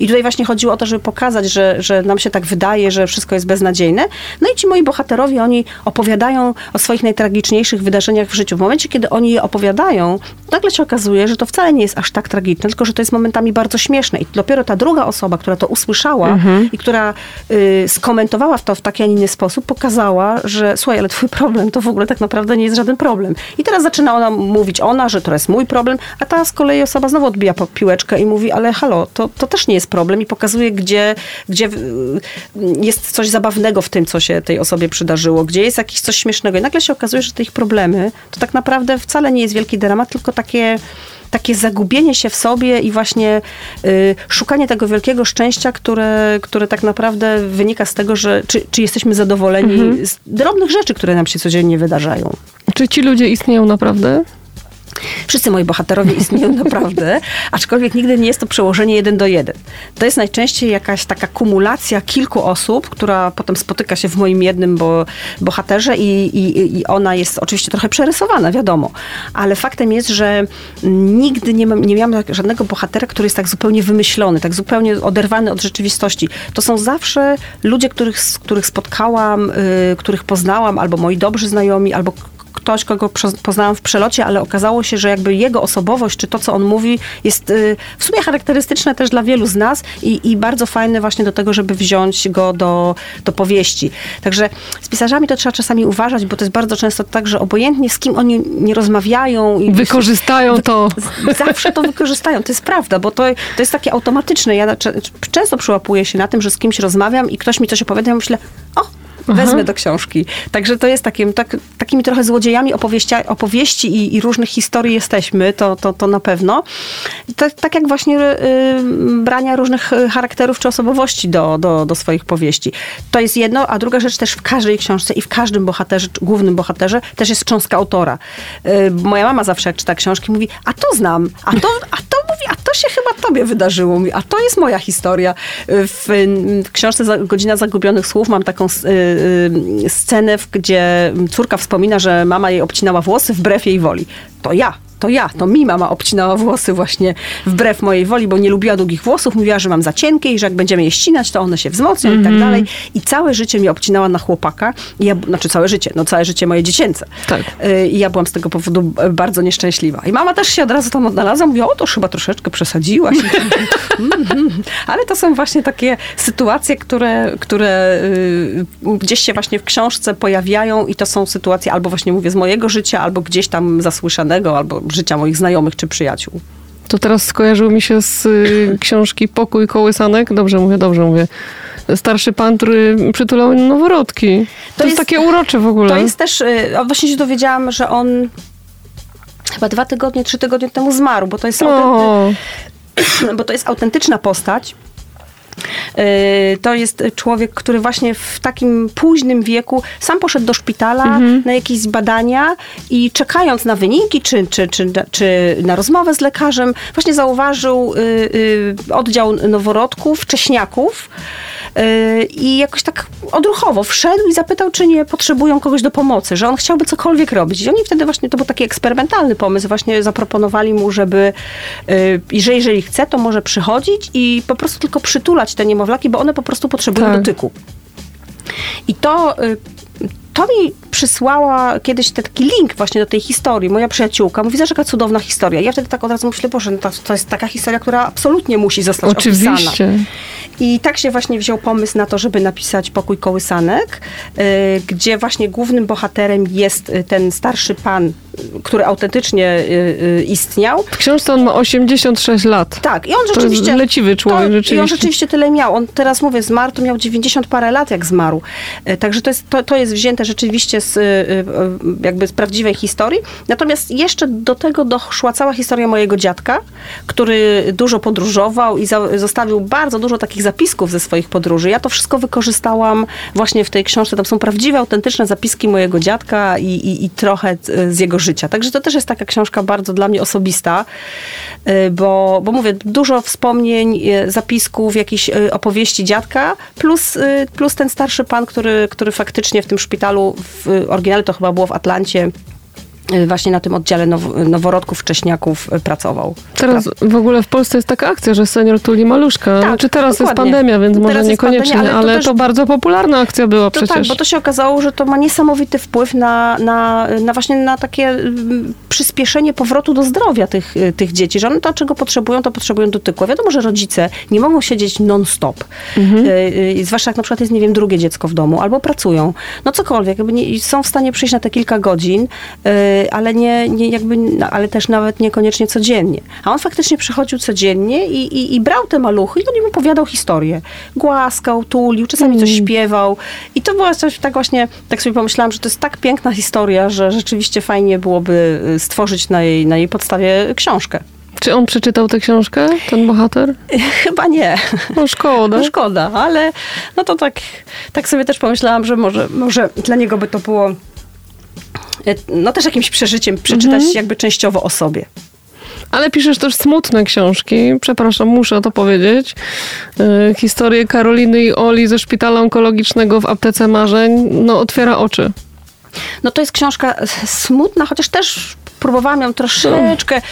S3: I tutaj właśnie chodziło o to, żeby pokazać, że, że nam się tak wydaje, że wszystko jest beznadziejne. No i ci moi bohaterowie, oni opowiadają o swoich najtragiczniejszych wydarzeniach w życiu. W momencie, kiedy oni je opowiadają, nagle się okazuje, że to wcale nie jest aż tak tragiczne, tylko że to jest momentami bardzo śmieszne. I dopiero ta druga osoba, która to usłyszała mhm. i która y, skomentowała to w taki, a nie inny sposób, pokazała, że słuchaj, ale twój problem to w ogóle tak naprawdę nie jest żaden problem. I teraz zaczyna ona mówić ona, że to jest mój problem, a ta z kolei osoba znowu odbija piłeczkę i mówi, ale halo, to, to też nie jest problem i pokazuje, gdzie, gdzie y, jest coś zabawnego w tym, co się tej osobie przydarzyło, gdzie jest jakieś coś śmiesznego. I nagle się okazuje, że te ich problemy to tak naprawdę wcale nie jest wielki dramat, tylko takie takie zagubienie się w sobie i właśnie y, szukanie tego wielkiego szczęścia, które, które tak naprawdę wynika z tego, że czy, czy jesteśmy zadowoleni mhm. z drobnych rzeczy, które nam się codziennie wydarzają.
S2: Czy ci ludzie istnieją naprawdę?
S3: Wszyscy moi bohaterowie istnieją naprawdę, aczkolwiek nigdy nie jest to przełożenie jeden do jeden. To jest najczęściej jakaś taka kumulacja kilku osób, która potem spotyka się w moim jednym bo, bohaterze i, i, i ona jest oczywiście trochę przerysowana, wiadomo. Ale faktem jest, że nigdy nie, mam, nie miałam żadnego bohatera, który jest tak zupełnie wymyślony, tak zupełnie oderwany od rzeczywistości. To są zawsze ludzie, których, których spotkałam, y, których poznałam, albo moi dobrzy znajomi, albo ktoś, kogo poznałam w przelocie, ale okazało się, że jakby jego osobowość, czy to, co on mówi, jest y, w sumie charakterystyczne też dla wielu z nas i, i bardzo fajne właśnie do tego, żeby wziąć go do, do powieści. Także z pisarzami to trzeba czasami uważać, bo to jest bardzo często tak, że obojętnie z kim oni nie rozmawiają i
S2: Wykorzystają to.
S3: Zawsze to wykorzystają, to jest prawda, bo to, to jest takie automatyczne. Ja często przyłapuję się na tym, że z kimś rozmawiam i ktoś mi coś opowiada, ja myślę, o, wezmę do książki. Także to jest takim, tak, takimi trochę złodziejami opowieści, opowieści i, i różnych historii jesteśmy, to, to, to na pewno. To, tak jak właśnie y, brania różnych y, charakterów czy osobowości do, do, do swoich powieści. To jest jedno, a druga rzecz też w każdej książce i w każdym bohaterze, głównym bohaterze też jest cząstka autora. Y, moja mama zawsze jak czyta książki mówi, a to znam, a to, a to mówi, a to się chyba tobie wydarzyło, mówi, a to jest moja historia. W, w książce Godzina Zagubionych Słów mam taką scenę, w- gdzie córka wspomina, że mama jej obcinała włosy wbrew jej woli. To ja. To ja, to mi mama obcinała włosy właśnie wbrew mojej woli, bo nie lubiła długich włosów. Mówiła, że mam za cienkie i że jak będziemy je ścinać, to one się wzmocnią i tak dalej. I całe życie mnie obcinała na chłopaka. I ja, znaczy całe życie, no całe życie moje dziecięce.
S2: Tak.
S3: Y, I ja byłam z tego powodu bardzo nieszczęśliwa. I mama też się od razu tam odnalazła, mówiła, o to chyba troszeczkę przesadziłaś. Mhm. Ale to są właśnie takie sytuacje, które, które y, gdzieś się właśnie w książce pojawiają i to są sytuacje albo właśnie mówię z mojego życia, albo gdzieś tam zasłyszanego, albo życia moich znajomych czy przyjaciół.
S2: To teraz skojarzyło mi się z y, książki Pokój kołysanek. Dobrze mówię, dobrze mówię. Starszy pan, który przytulał noworodki. To, jest,
S3: jest-
S2: takie urocze w ogóle.
S3: To jest też, y, właśnie się dowiedziałam, że on chyba dwa tygodnie, trzy tygodnie temu zmarł, bo to jest, autenty,
S2: o,
S3: bo to jest autentyczna postać. Y, To jest człowiek, który właśnie w takim późnym wieku sam poszedł do szpitala na jakieś badania i czekając na wyniki, czy, czy, czy, czy na rozmowę z lekarzem, właśnie zauważył y, y, oddział noworodków, wcześniaków y, i jakoś tak odruchowo wszedł i zapytał, czy nie potrzebują kogoś do pomocy, że on chciałby cokolwiek robić. I oni wtedy właśnie, to był taki eksperymentalny pomysł, właśnie zaproponowali mu, żeby, y, i że jeżeli chce, to może przychodzić i po prostu tylko przytulać te niemowlaki, bo one po prostu potrzebują
S2: Tak.
S3: dotyku. I to, y, to mi przysłała kiedyś ten taki link właśnie do tej historii. Moja przyjaciółka mówi, że jaka cudowna historia. Ja wtedy tak od razu myślę, Boże, no to, to jest taka historia, która absolutnie musi zostać opisana.
S2: oczywiście.
S3: I tak się właśnie wziął pomysł na to, żeby napisać Pokój Kołysanek, y, gdzie właśnie głównym bohaterem jest y, ten starszy pan, y, który autentycznie istniał.
S2: W książce on ma 86 lat.
S3: Tak, i on
S2: To
S3: rzeczywiście...
S2: leciwy człowiek,
S3: to, I
S2: rzeczywiście.
S3: on rzeczywiście tyle miał. On teraz mówię, zmarł, to miał 90 parę lat, jak zmarł. Także to jest, to, to jest wzięte rzeczywiście z, y, y, jakby z prawdziwej historii. Natomiast jeszcze do tego doszła cała historia mojego dziadka, który dużo podróżował i za, zostawił bardzo dużo takich zapisków ze swoich podróży. Ja to wszystko wykorzystałam właśnie w tej książce. Tam są prawdziwe, autentyczne zapiski mojego dziadka i, i, i trochę y, z jego życia. Także to też jest taka książka bardzo dla mnie osobista, bo, bo mówię, dużo wspomnień, zapisków, jakichś opowieści dziadka, plus, plus ten starszy pan, który, który faktycznie w tym szpitalu, w oryginale to chyba było w Atlancie, właśnie na tym oddziale now, noworodków, wcześniaków y, pracował.
S2: Teraz w ogóle w Polsce jest taka akcja, że senior tuli maluszka.
S3: Tak,
S2: znaczy teraz jest
S3: dokładnie.
S2: pandemia, więc
S3: Teraz
S2: może
S3: jest
S2: niekoniecznie,
S3: pandemia, ale
S2: ale,
S3: to
S2: to,
S3: też-
S2: bardzo popularna akcja była
S3: To
S2: przecież.
S3: tak, bo to się okazało, że to ma niesamowity wpływ na, na, na właśnie na takie mm, przyspieszenie powrotu do zdrowia tych, y, tych dzieci, że one to, czego potrzebują, to potrzebują dotyku. A wiadomo, że rodzice nie mogą siedzieć non-stop.
S2: Mhm.
S3: Y, y, zwłaszcza jak na przykład jest, nie wiem, drugie dziecko w domu, albo pracują. No cokolwiek, jakby nie, są w stanie przyjść na te kilka godzin, y, ale nie, nie jakby, no, ale też nawet niekoniecznie codziennie. A on faktycznie przychodził codziennie i, i, i brał te maluchy i on im opowiadał historię. Głaskał, tulił, czasami coś śpiewał. I to było coś tak właśnie, tak sobie pomyślałam, że to jest tak piękna historia, że rzeczywiście fajnie byłoby y, stworzyć na jej, na jej podstawie książkę.
S2: Czy on przeczytał tę książkę, ten bohater?
S3: Chyba nie.
S2: No szkoda.
S3: No szkoda, ale no to tak, tak sobie też pomyślałam, że może, może dla niego by to było no też jakimś przeżyciem przeczytać jakby częściowo o sobie.
S2: Ale piszesz też smutne książki. Przepraszam, muszę to powiedzieć. Yy, historię Karoliny i Oli ze szpitala onkologicznego w aptece marzeń no, otwiera oczy.
S3: No to jest książka smutna, chociaż też próbowałam ją troszeczkę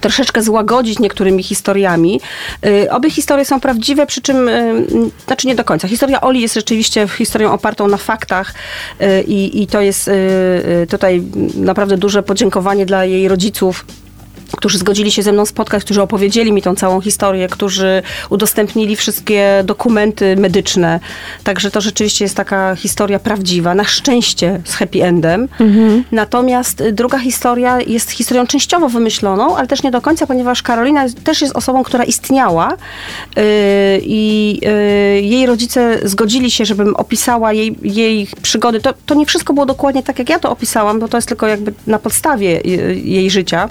S3: troszeczkę złagodzić niektórymi historiami. Y, Obie historie są prawdziwe, przy czym, y, znaczy nie do końca. Historia Oli jest rzeczywiście historią opartą na faktach y, i, to jest tutaj naprawdę duże podziękowanie dla jej rodziców którzy zgodzili się ze mną spotkać, którzy opowiedzieli mi tą całą historię, którzy udostępnili wszystkie dokumenty medyczne. Także to rzeczywiście jest taka historia prawdziwa, na szczęście z happy endem. Natomiast y, druga historia jest historią częściowo wymyśloną, ale też nie do końca, ponieważ Karolina też jest osobą, która istniała yy, i yy, jej rodzice zgodzili się, żebym opisała jej, jej przygody. To, to nie wszystko było dokładnie tak, jak ja to opisałam, bo to jest tylko jakby na podstawie y, jej życia.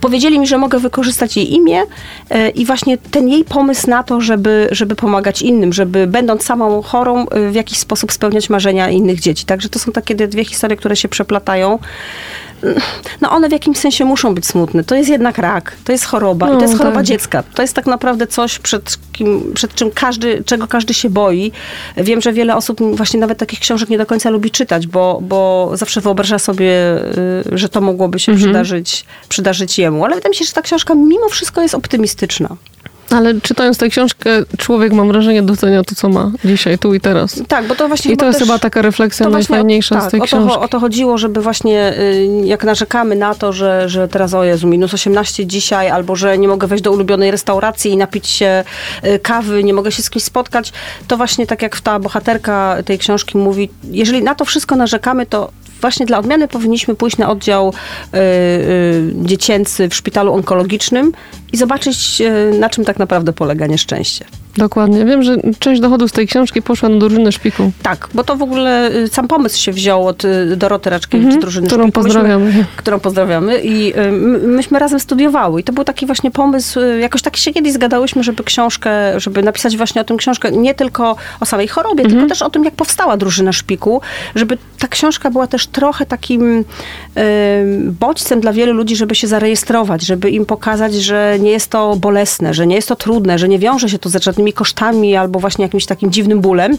S3: Powiedzieli mi, że mogę wykorzystać jej imię e, i właśnie ten jej pomysł na to, żeby, żeby pomagać innym, żeby będąc samą chorą e, w jakiś sposób spełniać marzenia innych dzieci. Także to są takie dwie historie, które się przeplatają. No one w jakimś sensie muszą być smutne. To jest jednak rak, to jest choroba i
S2: No,
S3: to jest choroba
S2: tak.
S3: dziecka. To jest tak naprawdę coś, przed, kim, przed czym każdy, czego każdy się boi. Wiem, że wiele osób właśnie nawet takich książek nie do końca lubi czytać, bo, bo zawsze wyobraża sobie, y, że to mogłoby się przydarzyć, przydarzyć jemu. Ale wydaje mi się, że ta książka mimo wszystko jest optymistyczna.
S2: Ale czytając tę książkę, człowiek, mam wrażenie, docenia to, co ma dzisiaj, tu i teraz.
S3: Tak, bo to właśnie
S2: I to jest
S3: też-
S2: chyba taka refleksja najfajniejsza
S3: o, tak,
S2: z tej
S3: o to,
S2: książki.
S3: o to chodziło, żeby właśnie y, jak narzekamy na to, że, że teraz o Jezu, minus 18 dzisiaj, albo że nie mogę wejść do ulubionej restauracji i napić się y, kawy, nie mogę się z kimś spotkać, to właśnie tak jak ta bohaterka tej książki mówi, jeżeli na to wszystko narzekamy, to właśnie dla odmiany powinniśmy pójść na oddział y, y, dziecięcy w szpitalu onkologicznym i zobaczyć, y, na czym tak naprawdę polega nieszczęście.
S2: Dokładnie. Wiem, że część dochodów z tej książki poszła na drużynę szpiku,
S3: Tak, bo to w ogóle y, sam pomysł się wziął od y, Doroty Raczkiewicz z drużyny
S2: którą
S3: Szpiku. Myśmy-
S2: pozdrawiamy.
S3: którą pozdrawiamy i y, my- myśmy razem studiowały i to był taki właśnie pomysł, jakoś tak się kiedyś zgadałyśmy, żeby książkę, żeby napisać właśnie o tym książkę, nie tylko o samej chorobie, tylko też o tym, jak powstała drużyna szpiku, żeby ta książka była też trochę takim y, bodźcem dla wielu ludzi, żeby się zarejestrować, żeby im pokazać, że nie jest to bolesne, że nie jest to trudne, że nie wiąże się to z żadnymi kosztami albo właśnie jakimś takim dziwnym bólem.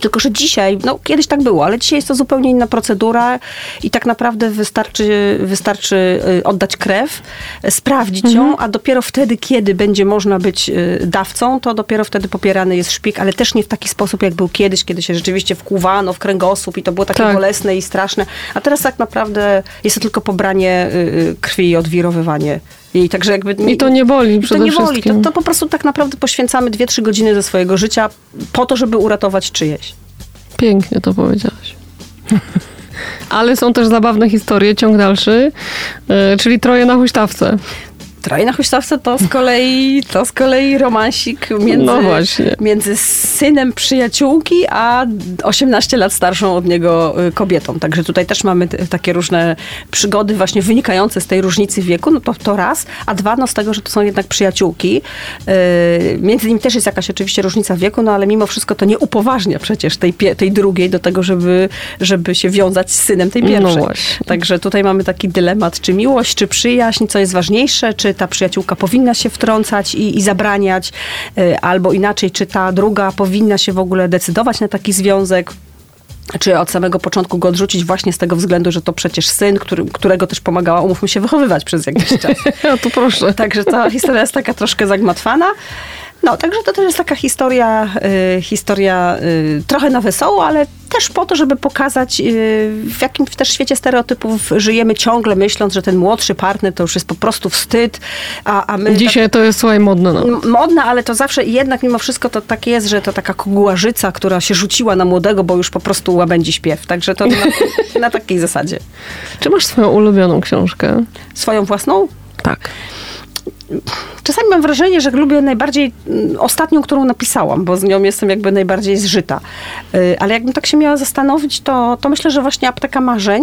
S3: Tylko, że dzisiaj, no kiedyś tak było, ale dzisiaj jest to zupełnie inna procedura i tak naprawdę wystarczy, wystarczy y, oddać krew, sprawdzić ją, a dopiero wtedy, kiedy będzie można być y, dawcą, to dopiero wtedy popierany jest szpik, ale też nie w taki sposób, jak był kiedyś, kiedy się rzeczywiście wkłuwano w kręgosłup i to było takie
S2: Tak.
S3: bolesne i straszne. A teraz tak naprawdę jest to tylko pobranie y, krwi i odwirowywanie jej. Także jakby
S2: I to nie boli
S3: to
S2: przede
S3: nie boli. To, to po prostu tak naprawdę poświęcamy 2-3 godziny ze swojego życia po to, żeby uratować czyjeś.
S2: Pięknie to powiedziałaś. Ale są też zabawne historie, ciąg dalszy, e, czyli troje na huśtawce.
S3: Troje na huśtawce to z kolei, to z kolei romansik między,
S2: No
S3: między synem przyjaciółki, a 18 lat starszą od niego y, kobietą. Także tutaj też mamy takie różne przygody właśnie wynikające z tej różnicy wieku. No to, to raz, a dwa no z tego, że to są jednak przyjaciółki. Yy, Między nimi też jest jakaś oczywiście różnica wieku, no ale mimo wszystko to nie upoważnia przecież tej, tej drugiej do tego, żeby, żeby się wiązać z synem tej
S2: No
S3: pierwszej.
S2: właśnie.
S3: Także tutaj mamy taki dylemat, czy miłość, czy przyjaźń, co jest ważniejsze, czy ta przyjaciółka powinna się wtrącać i, i zabraniać, y, albo inaczej, czy ta druga powinna się w ogóle decydować na taki związek. Czy od samego początku go odrzucić właśnie z tego względu, że to przecież syn, który, którego też pomagała, umówmy się, wychowywać przez jakiś czas.
S2: A tu proszę.
S3: Także ta historia jest taka troszkę zagmatwana. No, także to też jest taka historia, y, historia y, trochę na wesoło, ale też po to, żeby pokazać, y, w jakim też świecie stereotypów żyjemy ciągle, myśląc, że ten młodszy partner to już jest po prostu wstyd, a, a my...
S2: Dzisiaj to jest, słuchaj, modne. No.
S3: Tak, modna, ale to zawsze jednak mimo wszystko to tak jest, że to taka kogułażyca, która się rzuciła na młodego, bo już po prostu łabędzi śpiew. Także to na, na takiej zasadzie.
S2: Czy masz swoją ulubioną książkę?
S3: Swoją własną?
S2: Tak.
S3: Czasami mam wrażenie, że lubię najbardziej mm, ostatnią, którą napisałam, bo z nią jestem jakby najbardziej zżyta. Y, Ale jakbym tak się miała zastanowić, to, to myślę, że właśnie Apteka Marzeń,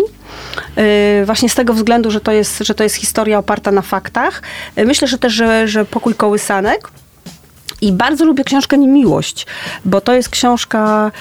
S3: y, właśnie z tego względu, że to jest, że to jest historia oparta na faktach. Y, Myślę, że też, że, że Pokój Kołysanek. I bardzo lubię książkę Niemiłość, bo to jest książka,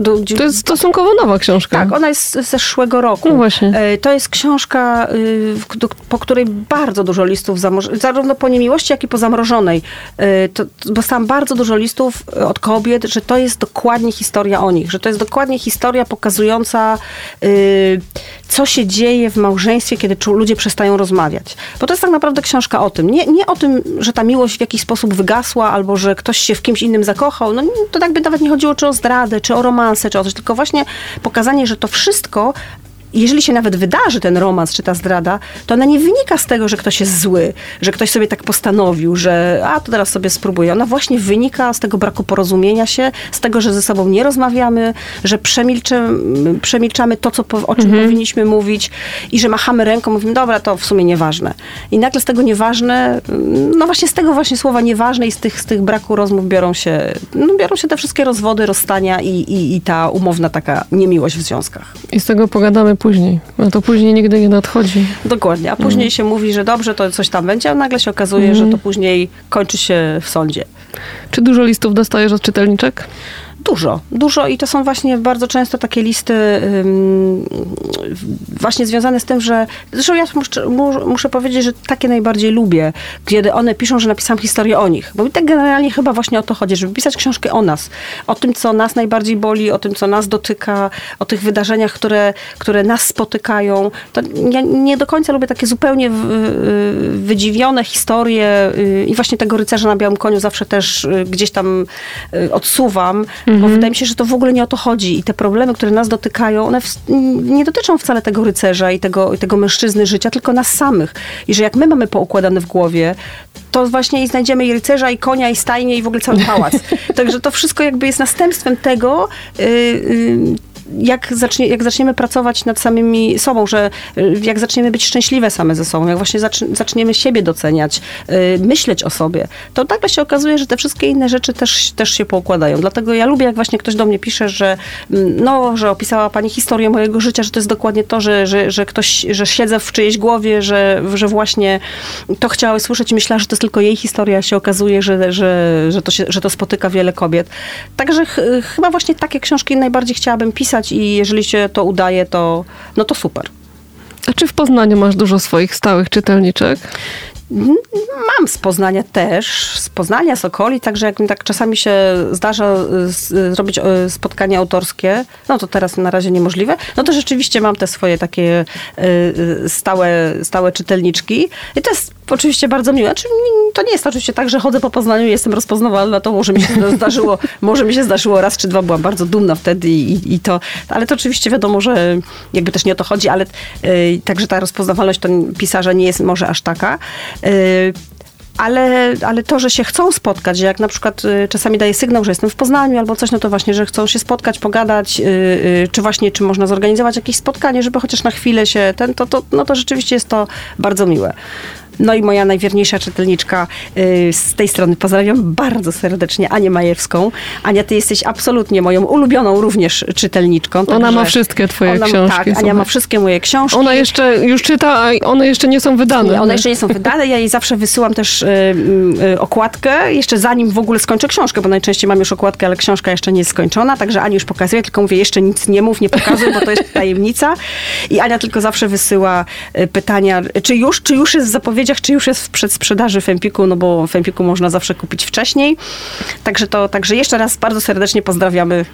S3: do-
S2: To jest stosunkowo nowa książka.
S3: tak, ona jest z zeszłego roku.
S2: No właśnie.
S3: E, To jest książka, y, do- po której bardzo dużo listów, zamroż- zarówno po niemiłości, jak i po zamrożonej. E, To, dostałam bardzo dużo listów e, od kobiet, że to jest dokładnie historia o nich, że to jest dokładnie historia pokazująca, y, co się dzieje w małżeństwie, kiedy ludzie przestają rozmawiać. Bo to jest tak naprawdę książka o tym. Nie, nie o tym, że ta miłość w jakiś sposób wygasła, albo że ktoś się w kimś innym zakochał. No to tak by nawet nie chodziło czy o zdradę, czy o romansę, czy o coś, tylko właśnie pokazanie, że to wszystko jeżeli się nawet wydarzy ten romans czy ta zdrada, to ona nie wynika z tego, że ktoś jest zły, że ktoś sobie tak postanowił, że a to teraz sobie spróbuję. Ona właśnie wynika z tego braku porozumienia się, z tego, że ze sobą nie rozmawiamy, że przemilczamy, przemilczamy to, co, o czym powinniśmy mówić i że machamy ręką, mówimy, dobra, to w sumie nieważne. I nagle z tego nieważne, no właśnie z tego właśnie słowa nieważne i z tych, z tych braku rozmów biorą się, no biorą się te wszystkie rozwody, rozstania i, i, i ta umowna taka niemiłość w związkach.
S2: I z tego pogadamy później. No to później nigdy nie nadchodzi.
S3: Dokładnie. A później się mówi, że dobrze, to coś tam będzie, a nagle się okazuje, że to później kończy się w sądzie.
S2: Czy dużo listów dostajesz od czytelniczek?
S3: Dużo, dużo i to są właśnie bardzo często takie listy ym, właśnie związane z tym, że zresztą ja muszę, mu- muszę powiedzieć, że takie najbardziej lubię, kiedy one piszą, że napisałam historię o nich. Bo mi tak generalnie chyba właśnie o to chodzi, żeby pisać książkę o nas, o tym, co nas najbardziej boli, o tym, co nas dotyka, o tych wydarzeniach, które, które nas spotykają. To ja nie do końca lubię takie zupełnie wydziwione historie y, i właśnie tego rycerza na białym koniu zawsze też y, gdzieś tam y, odsuwam, bo wydaje mi się, że to w ogóle nie o to chodzi i te problemy, które nas dotykają, one w, nie dotyczą wcale tego rycerza i tego, i tego mężczyzny życia, tylko nas samych. I że jak my mamy poukładane w głowie, to właśnie i znajdziemy i rycerza, i konia, i stajnię, i w ogóle cały pałac. Także to wszystko jakby jest następstwem tego, y, y, jak, zacznie, jak zaczniemy pracować nad samymi sobą, że y, jak zaczniemy być szczęśliwe same ze sobą, jak właśnie zacz- zaczniemy siebie doceniać, y, myśleć o sobie, to nagle się okazuje, że te wszystkie inne rzeczy też, też się poukładają. Dlatego ja lubię, jak właśnie ktoś do mnie pisze, że mm, no, że opisała pani historię mojego życia, że to jest dokładnie to, że, że, że ktoś, że siedzę w czyjejś głowie, że, że właśnie to chciała słyszeć i myślała, że to jest tylko jej historia, się okazuje, że, że, że, to, się, że to spotyka wiele kobiet. Także ch- chyba właśnie takie książki najbardziej chciałabym pisać i jeżeli się to udaje, to, no to super.
S2: A czy w Poznaniu masz dużo swoich stałych czytelniczek?
S3: Mam z Poznania też, z Poznania, z okolic, także jak mi tak czasami się zdarza y, z- zrobić y, spotkanie autorskie, no to teraz na razie niemożliwe, no to rzeczywiście mam te swoje takie y, y, stałe, stałe czytelniczki i to jest oczywiście bardzo miłe. Znaczy, to nie jest oczywiście tak, że chodzę po Poznaniu i jestem rozpoznawalna, to może mi się zdarzyło, może mi się zdarzyło raz czy dwa, byłam bardzo dumna wtedy i, i, to, ale to oczywiście wiadomo, że jakby też nie o to chodzi, ale y, także ta rozpoznawalność to pisarza nie jest może aż taka. Y, ale, ale to, że się chcą spotkać, jak na przykład y, czasami daję sygnał, że jestem w Poznaniu albo coś, no to właśnie, że chcą się spotkać, pogadać, y, y, czy właśnie, czy można zorganizować jakieś spotkanie, żeby chociaż na chwilę się ten, to, to, no to rzeczywiście jest to bardzo miłe. No i moja najwierniejsza czytelniczka y, z tej strony pozdrawiam bardzo serdecznie Anię Majewską. Ania, ty jesteś absolutnie moją ulubioną również czytelniczką.
S2: Ona ma wszystkie twoje
S3: ona,
S2: książki,
S3: Tak, Ania
S2: słuchaj.
S3: ma wszystkie moje książki.
S2: Ona jeszcze już czyta, a one jeszcze nie są wydane.
S3: Nie, one jeszcze nie są wydane. Ja jej zawsze wysyłam też y, y, okładkę, jeszcze zanim w ogóle skończę książkę, bo najczęściej mam już okładkę, ale książka jeszcze nie jest skończona, także Ani już pokazuje, tylko mówię, jeszcze nic nie mów, nie pokazuj, bo to jest tajemnica. I Ania tylko zawsze wysyła y, pytania, czy już, czy już jest w zapowiedziach, czy już jest w przedsprzedaży w Empiku, no bo w Empiku można zawsze kupić wcześniej. Także to, także jeszcze raz bardzo serdecznie pozdrawiamy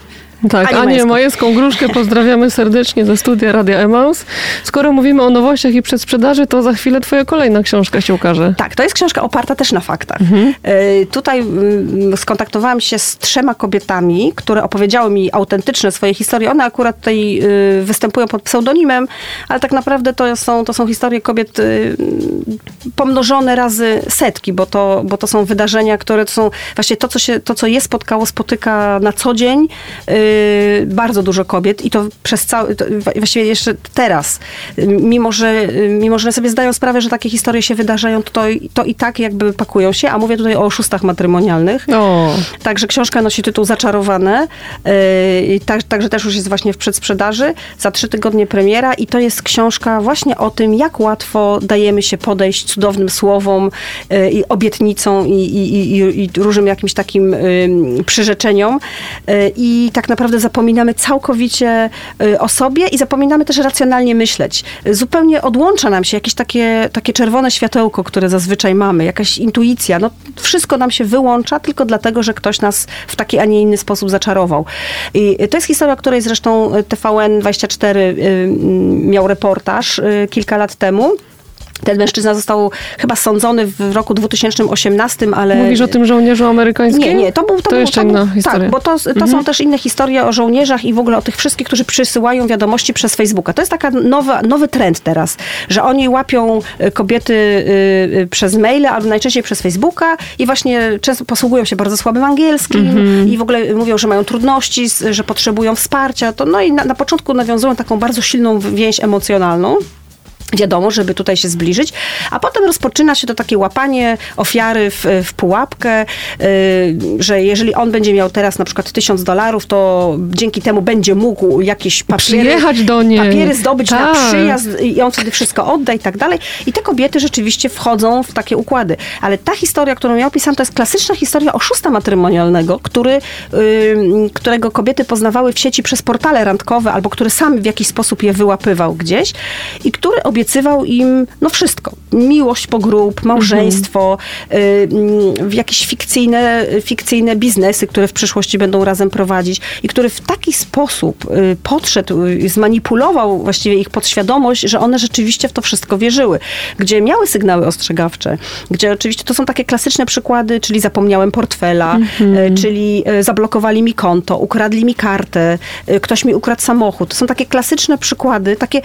S2: Tak,
S3: Anię
S2: Anię
S3: Majewską.
S2: Gruszkę pozdrawiamy serdecznie ze studia Radia Emaus. Skoro mówimy o nowościach i przedsprzedaży, to za chwilę twoja kolejna książka się ukaże.
S3: Tak, to jest książka oparta też na faktach. E, Tutaj mm, skontaktowałam się z trzema kobietami, które opowiedziały mi autentyczne swoje historie. One akurat tutaj y, występują pod pseudonimem, ale tak naprawdę to są, to są historie kobiet y, pomnożone razy setki, bo to, bo to są wydarzenia, które to są właśnie to, co, się, to, co je spotkało, spotyka na co dzień y, bardzo dużo kobiet i to przez cały, to właściwie jeszcze teraz, y, mimo że, y, mimo że sobie zdają sprawę, że takie historie się wydarzają, to, to i tak jakby pakują się, a mówię tutaj o oszustach matrymonialnych.
S2: O,
S3: Także książka nosi tytuł Zaczarowane. Yy, tak, także też już jest właśnie w przedsprzedaży. Za trzy tygodnie premiera i to jest książka właśnie o tym, jak łatwo dajemy się podejść cudownym słowom yy, i obietnicom i, i, i, i różnym jakimś takim yy, przyrzeczeniom. Yy, I tak naprawdę naprawdę zapominamy całkowicie y, o sobie i zapominamy też racjonalnie myśleć. Y, Zupełnie odłącza nam się jakieś takie, takie czerwone światełko, które zazwyczaj mamy, jakaś intuicja. No, wszystko nam się wyłącza tylko dlatego, że ktoś nas w taki, a nie inny sposób zaczarował. I to jest historia, o której zresztą TVN24 y, miał reportaż y, kilka lat temu. Ten mężczyzna został chyba sądzony w roku 2018, ale...
S2: Mówisz o tym żołnierzu amerykańskim?
S3: Nie, nie, to był... To,
S2: to
S3: był,
S2: jeszcze
S3: to był,
S2: inna historia.
S3: Tak, bo to, to
S2: Mhm.
S3: są też inne historie o żołnierzach i w ogóle o tych wszystkich, którzy przysyłają wiadomości przez Facebooka. To jest taka nowa, nowy trend teraz, że oni łapią y, kobiety y, y, przez maile, albo najczęściej przez Facebooka i właśnie często posługują się bardzo słabym angielskim
S2: Mhm.
S3: i w ogóle mówią, że mają trudności, że potrzebują wsparcia. To, no i na, na początku nawiązują taką bardzo silną więź emocjonalną. Wiadomo, żeby tutaj się zbliżyć, a potem rozpoczyna się to takie łapanie ofiary w, w pułapkę, yy, że jeżeli on będzie miał teraz na przykład tysiąc dolarów, to dzięki temu będzie mógł jakieś papiery,
S2: Przyjechać do niej.
S3: papiery zdobyć na
S2: Tak.
S3: przyjazd i on wtedy wszystko odda i tak dalej. I te kobiety rzeczywiście wchodzą w takie układy. Ale ta historia, którą ja opisałam, to jest klasyczna historia oszusta matrymonialnego, który, yy, którego kobiety poznawały w sieci przez portale randkowe, albo który sam w jakiś sposób je wyłapywał gdzieś i który obiecywał im no wszystko. Miłość po grób, małżeństwo, yy, jakieś fikcyjne, fikcyjne biznesy, które w przyszłości będą razem prowadzić i który w taki sposób y, podszedł, y, zmanipulował właściwie ich podświadomość, że one rzeczywiście w to wszystko wierzyły. Gdzie miały sygnały ostrzegawcze, gdzie oczywiście to są takie klasyczne przykłady, czyli zapomniałem portfela, y, czyli zablokowali mi konto, ukradli mi kartę, ktoś mi ukradł samochód. To są takie klasyczne przykłady, takie,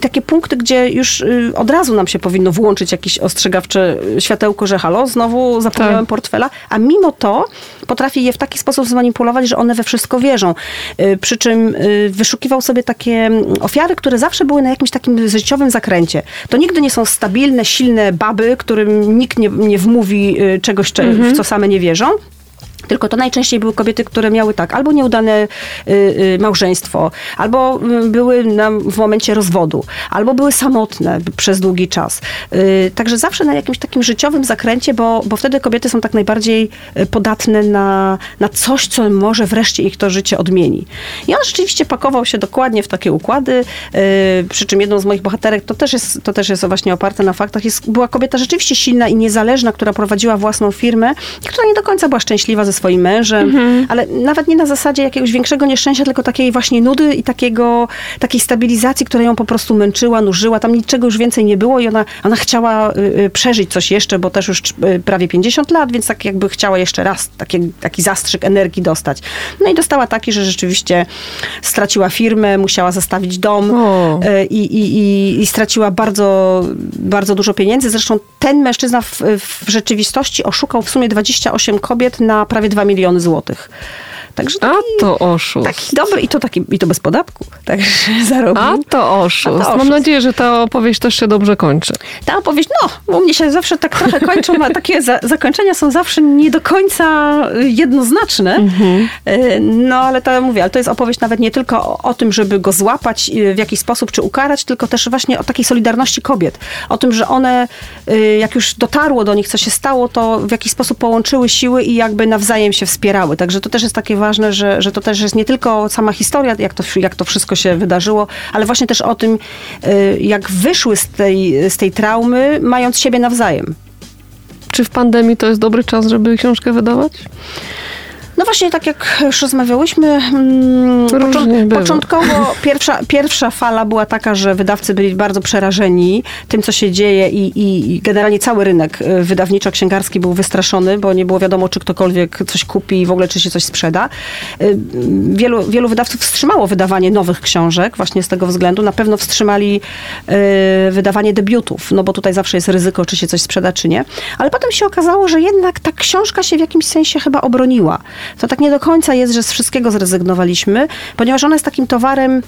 S3: takie punkty, gdzie już y, od razu nam się powinno włączyć jakieś ostrzegawcze y, światełko, że halo, znowu zapomniałem
S2: Tak.
S3: portfela, a mimo to potrafi je w taki sposób zmanipulować, że one we wszystko wierzą. Y, Przy czym wyszukiwał sobie takie mm, ofiary, które zawsze były na jakimś takim życiowym zakręcie. To nigdy nie są stabilne, silne baby, którym nikt nie, nie wmówi czegoś, cze- w co same nie wierzą. Tylko to najczęściej były kobiety, które miały tak, albo nieudane y, y, małżeństwo, albo y, były na, w momencie rozwodu, albo były samotne przez długi czas. Y, także zawsze na jakimś takim życiowym zakręcie, bo, bo wtedy kobiety są tak najbardziej y, podatne na, na coś, co może wreszcie ich to życie odmieni. I on rzeczywiście pakował się dokładnie w takie układy, y, przy czym jedną z moich bohaterek, to też jest, to też jest właśnie oparte na faktach, jest, była kobieta rzeczywiście silna i niezależna, która prowadziła własną firmę, która nie do końca była szczęśliwa ze swoim mężem, ale nawet nie na zasadzie jakiegoś większego nieszczęścia, tylko takiej właśnie nudy i takiego, takiej stabilizacji, która ją po prostu męczyła, nużyła. Tam niczego już więcej nie było i ona, ona chciała y, y, przeżyć coś jeszcze, bo też już y, prawie 50 lat, więc tak jakby chciała jeszcze raz taki, taki zastrzyk energii dostać. No i dostała taki, że rzeczywiście straciła firmę, musiała zastawić dom i, i, i, i straciła bardzo, bardzo dużo pieniędzy. Zresztą ten mężczyzna w, w rzeczywistości oszukał w sumie 28 kobiet na prawie 2 miliony złotych. Także
S2: A
S3: taki,
S2: to oszust.
S3: taki dobry i to, taki, i to bez podatku. Także zarobił.
S2: A to oszust.
S3: A to
S2: Mam
S3: oszust.
S2: nadzieję, że ta opowieść też się dobrze kończy.
S3: Ta opowieść, no, u mnie się zawsze tak trochę kończą, a takie za, zakończenia są zawsze nie do końca jednoznaczne. Y, No, ale to mówię, ale to jest opowieść nawet nie tylko o, o tym, żeby go złapać y, w jakiś sposób, czy ukarać, tylko też właśnie o takiej solidarności kobiet. O tym, że one, y, jak już dotarło do nich, co się stało, to w jakiś sposób połączyły siły i jakby nawzajem się wspierały. Także to też jest takie ważne, że, że to też jest nie tylko sama historia, jak to, jak to wszystko się wydarzyło, ale właśnie też o tym, y, jak wyszły z tej, z tej traumy, mając siebie nawzajem.
S2: Czy w pandemii to jest dobry czas, żeby książkę wydawać?
S3: No właśnie, tak jak już rozmawiałyśmy, mm, począ- początkowo pierwsza, pierwsza fala była taka, że wydawcy byli bardzo przerażeni tym, co się dzieje i, i, i generalnie cały rynek y, wydawniczo-księgarski był wystraszony, bo nie było wiadomo, czy ktokolwiek coś kupi i w ogóle, czy się coś sprzeda. Y, Wielu, wielu wydawców wstrzymało wydawanie nowych książek właśnie z tego względu. Na pewno wstrzymali y, wydawanie debiutów, no bo tutaj zawsze jest ryzyko, czy się coś sprzeda, czy nie. Ale potem się okazało, że jednak ta książka się w jakimś sensie chyba obroniła. To tak nie do końca jest, że z wszystkiego zrezygnowaliśmy, ponieważ ona jest takim towarem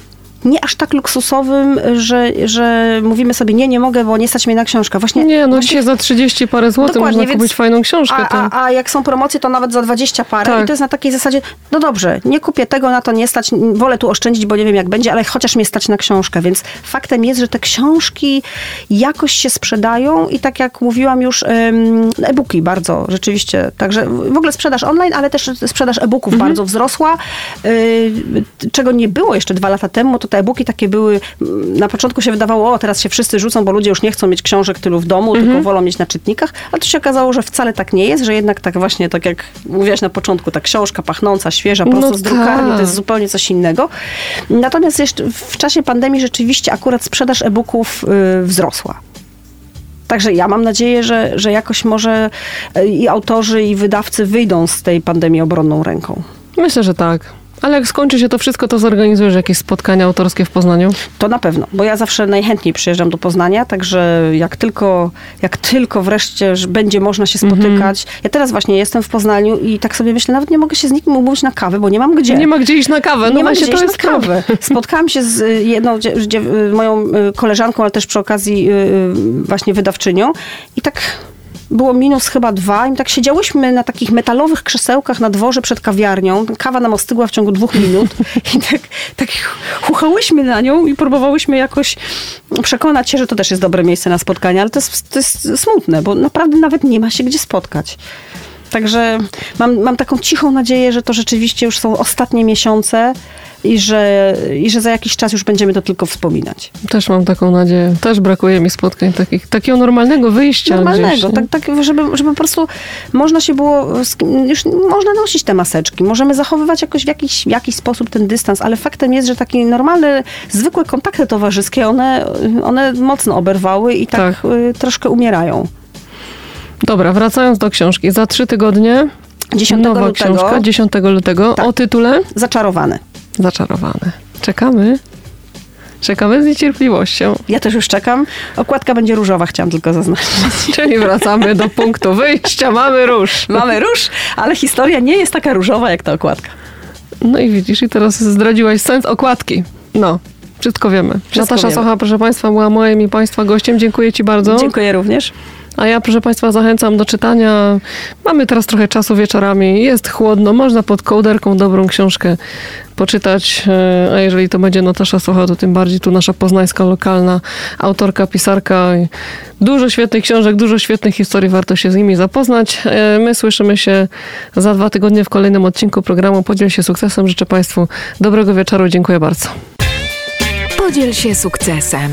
S3: nie aż tak luksusowym, że, że mówimy sobie, nie, nie mogę, bo nie stać mnie na książkę. Właśnie,
S2: Nie, no
S3: właśnie
S2: dzisiaj za 30 parę złotych
S3: Dokładnie,
S2: można kupić fajną książkę.
S3: a,
S2: to...
S3: a, a jak są promocje, to nawet za 20 parę.
S2: Tak.
S3: I to jest na takiej zasadzie, no dobrze, nie kupię tego, na to nie stać, wolę tu oszczędzić, bo nie wiem jak będzie, ale chociaż mnie stać na książkę. Więc faktem jest, że te książki jakoś się sprzedają i tak jak mówiłam już, e-booki bardzo rzeczywiście. Także w ogóle sprzedaż online, ale też sprzedaż e-booków
S2: Mhm.
S3: bardzo wzrosła. Y, Czego nie było jeszcze dwa lata temu, to te e-booki takie były, mm, na początku się wydawało, o teraz się wszyscy rzucą, bo ludzie już nie chcą mieć książek tylu w domu,
S2: Mhm.
S3: tylko wolą mieć na czytnikach, ale to się okazało, że wcale tak nie jest, że jednak tak właśnie, tak jak mówiłaś na początku, ta książka pachnąca, świeża, prosto
S2: No
S3: z drukarni,
S2: tak.
S3: to jest zupełnie coś innego. Natomiast jeszcze w czasie pandemii rzeczywiście akurat sprzedaż e-booków y, wzrosła. Także ja mam nadzieję, że, że jakoś może y, i autorzy, i wydawcy wyjdą z tej pandemii obronną ręką.
S2: Myślę, że tak. Ale jak skończy się to wszystko, to zorganizujesz jakieś spotkania autorskie w Poznaniu?
S3: To na pewno, bo ja zawsze najchętniej przyjeżdżam do Poznania, także jak tylko, jak tylko wreszcie będzie można się spotykać. Ja teraz właśnie jestem w Poznaniu i tak sobie myślę, nawet nie mogę się z nikim umówić na kawę, bo nie mam gdzie.
S2: Nie ma gdzie iść na kawę. No
S3: nie ma gdzie
S2: to jest
S3: na kawę. Spotkałam się z y, jedną y, moją y, koleżanką, ale też przy okazji właśnie wydawczynią i tak było minus chyba dwa i tak siedziałyśmy na takich metalowych krzesełkach na dworze przed kawiarnią. Kawa nam ostygła w ciągu dwóch minut i tak, tak chuchałyśmy na nią i próbowałyśmy jakoś przekonać się, że to też jest dobre miejsce na spotkanie, ale to jest, to jest smutne, bo naprawdę nawet nie ma się gdzie spotkać. Także mam, mam taką cichą nadzieję, że to rzeczywiście już są ostatnie miesiące i że, i że za jakiś czas już będziemy to tylko wspominać.
S2: Też mam taką nadzieję. Też brakuje mi spotkań takich, takiego normalnego wyjścia gdzieś.
S3: Normalnego,
S2: nie?
S3: tak, tak żeby, żeby po prostu można się było, już można nosić te maseczki, możemy zachowywać jakoś w jakiś, w jakiś sposób ten dystans, ale faktem jest, że takie normalne, zwykłe kontakty towarzyskie, one, one mocno oberwały i tak,
S2: Tak.
S3: y, troszkę umierają.
S2: Dobra, wracając do książki. Za trzy tygodnie
S3: 10
S2: nowa
S3: lutego
S2: książka, 10 lutego,
S3: Tak.
S2: o tytule
S3: zaczarowany.
S2: Zaczarowane. Czekamy. Czekamy z niecierpliwością.
S3: Ja też już czekam. Okładka będzie różowa, chciałam tylko zaznaczyć.
S2: Czyli wracamy do punktu wyjścia. Mamy róż.
S3: Mamy róż, ale historia nie jest taka różowa jak ta okładka.
S2: No i widzisz, i teraz zdradziłaś sens okładki. No, wszystko wiemy.
S3: Wszystko
S2: Natasza
S3: wiemy.
S2: Socha, proszę Państwa, była moim i Państwa gościem. Dziękuję Ci bardzo.
S3: Dziękuję również.
S2: A ja, proszę Państwa, zachęcam do czytania. Mamy teraz trochę czasu wieczorami, jest chłodno, można pod kołderką dobrą książkę poczytać, e, a jeżeli to będzie Natasza Socha, to tym bardziej tu nasza poznańska, lokalna autorka, pisarka. Dużo świetnych książek, dużo świetnych historii, warto się z nimi zapoznać. E, My słyszymy się za dwa tygodnie w kolejnym odcinku programu Podziel się sukcesem. Życzę Państwu dobrego wieczoru, dziękuję bardzo.
S1: Podziel się sukcesem.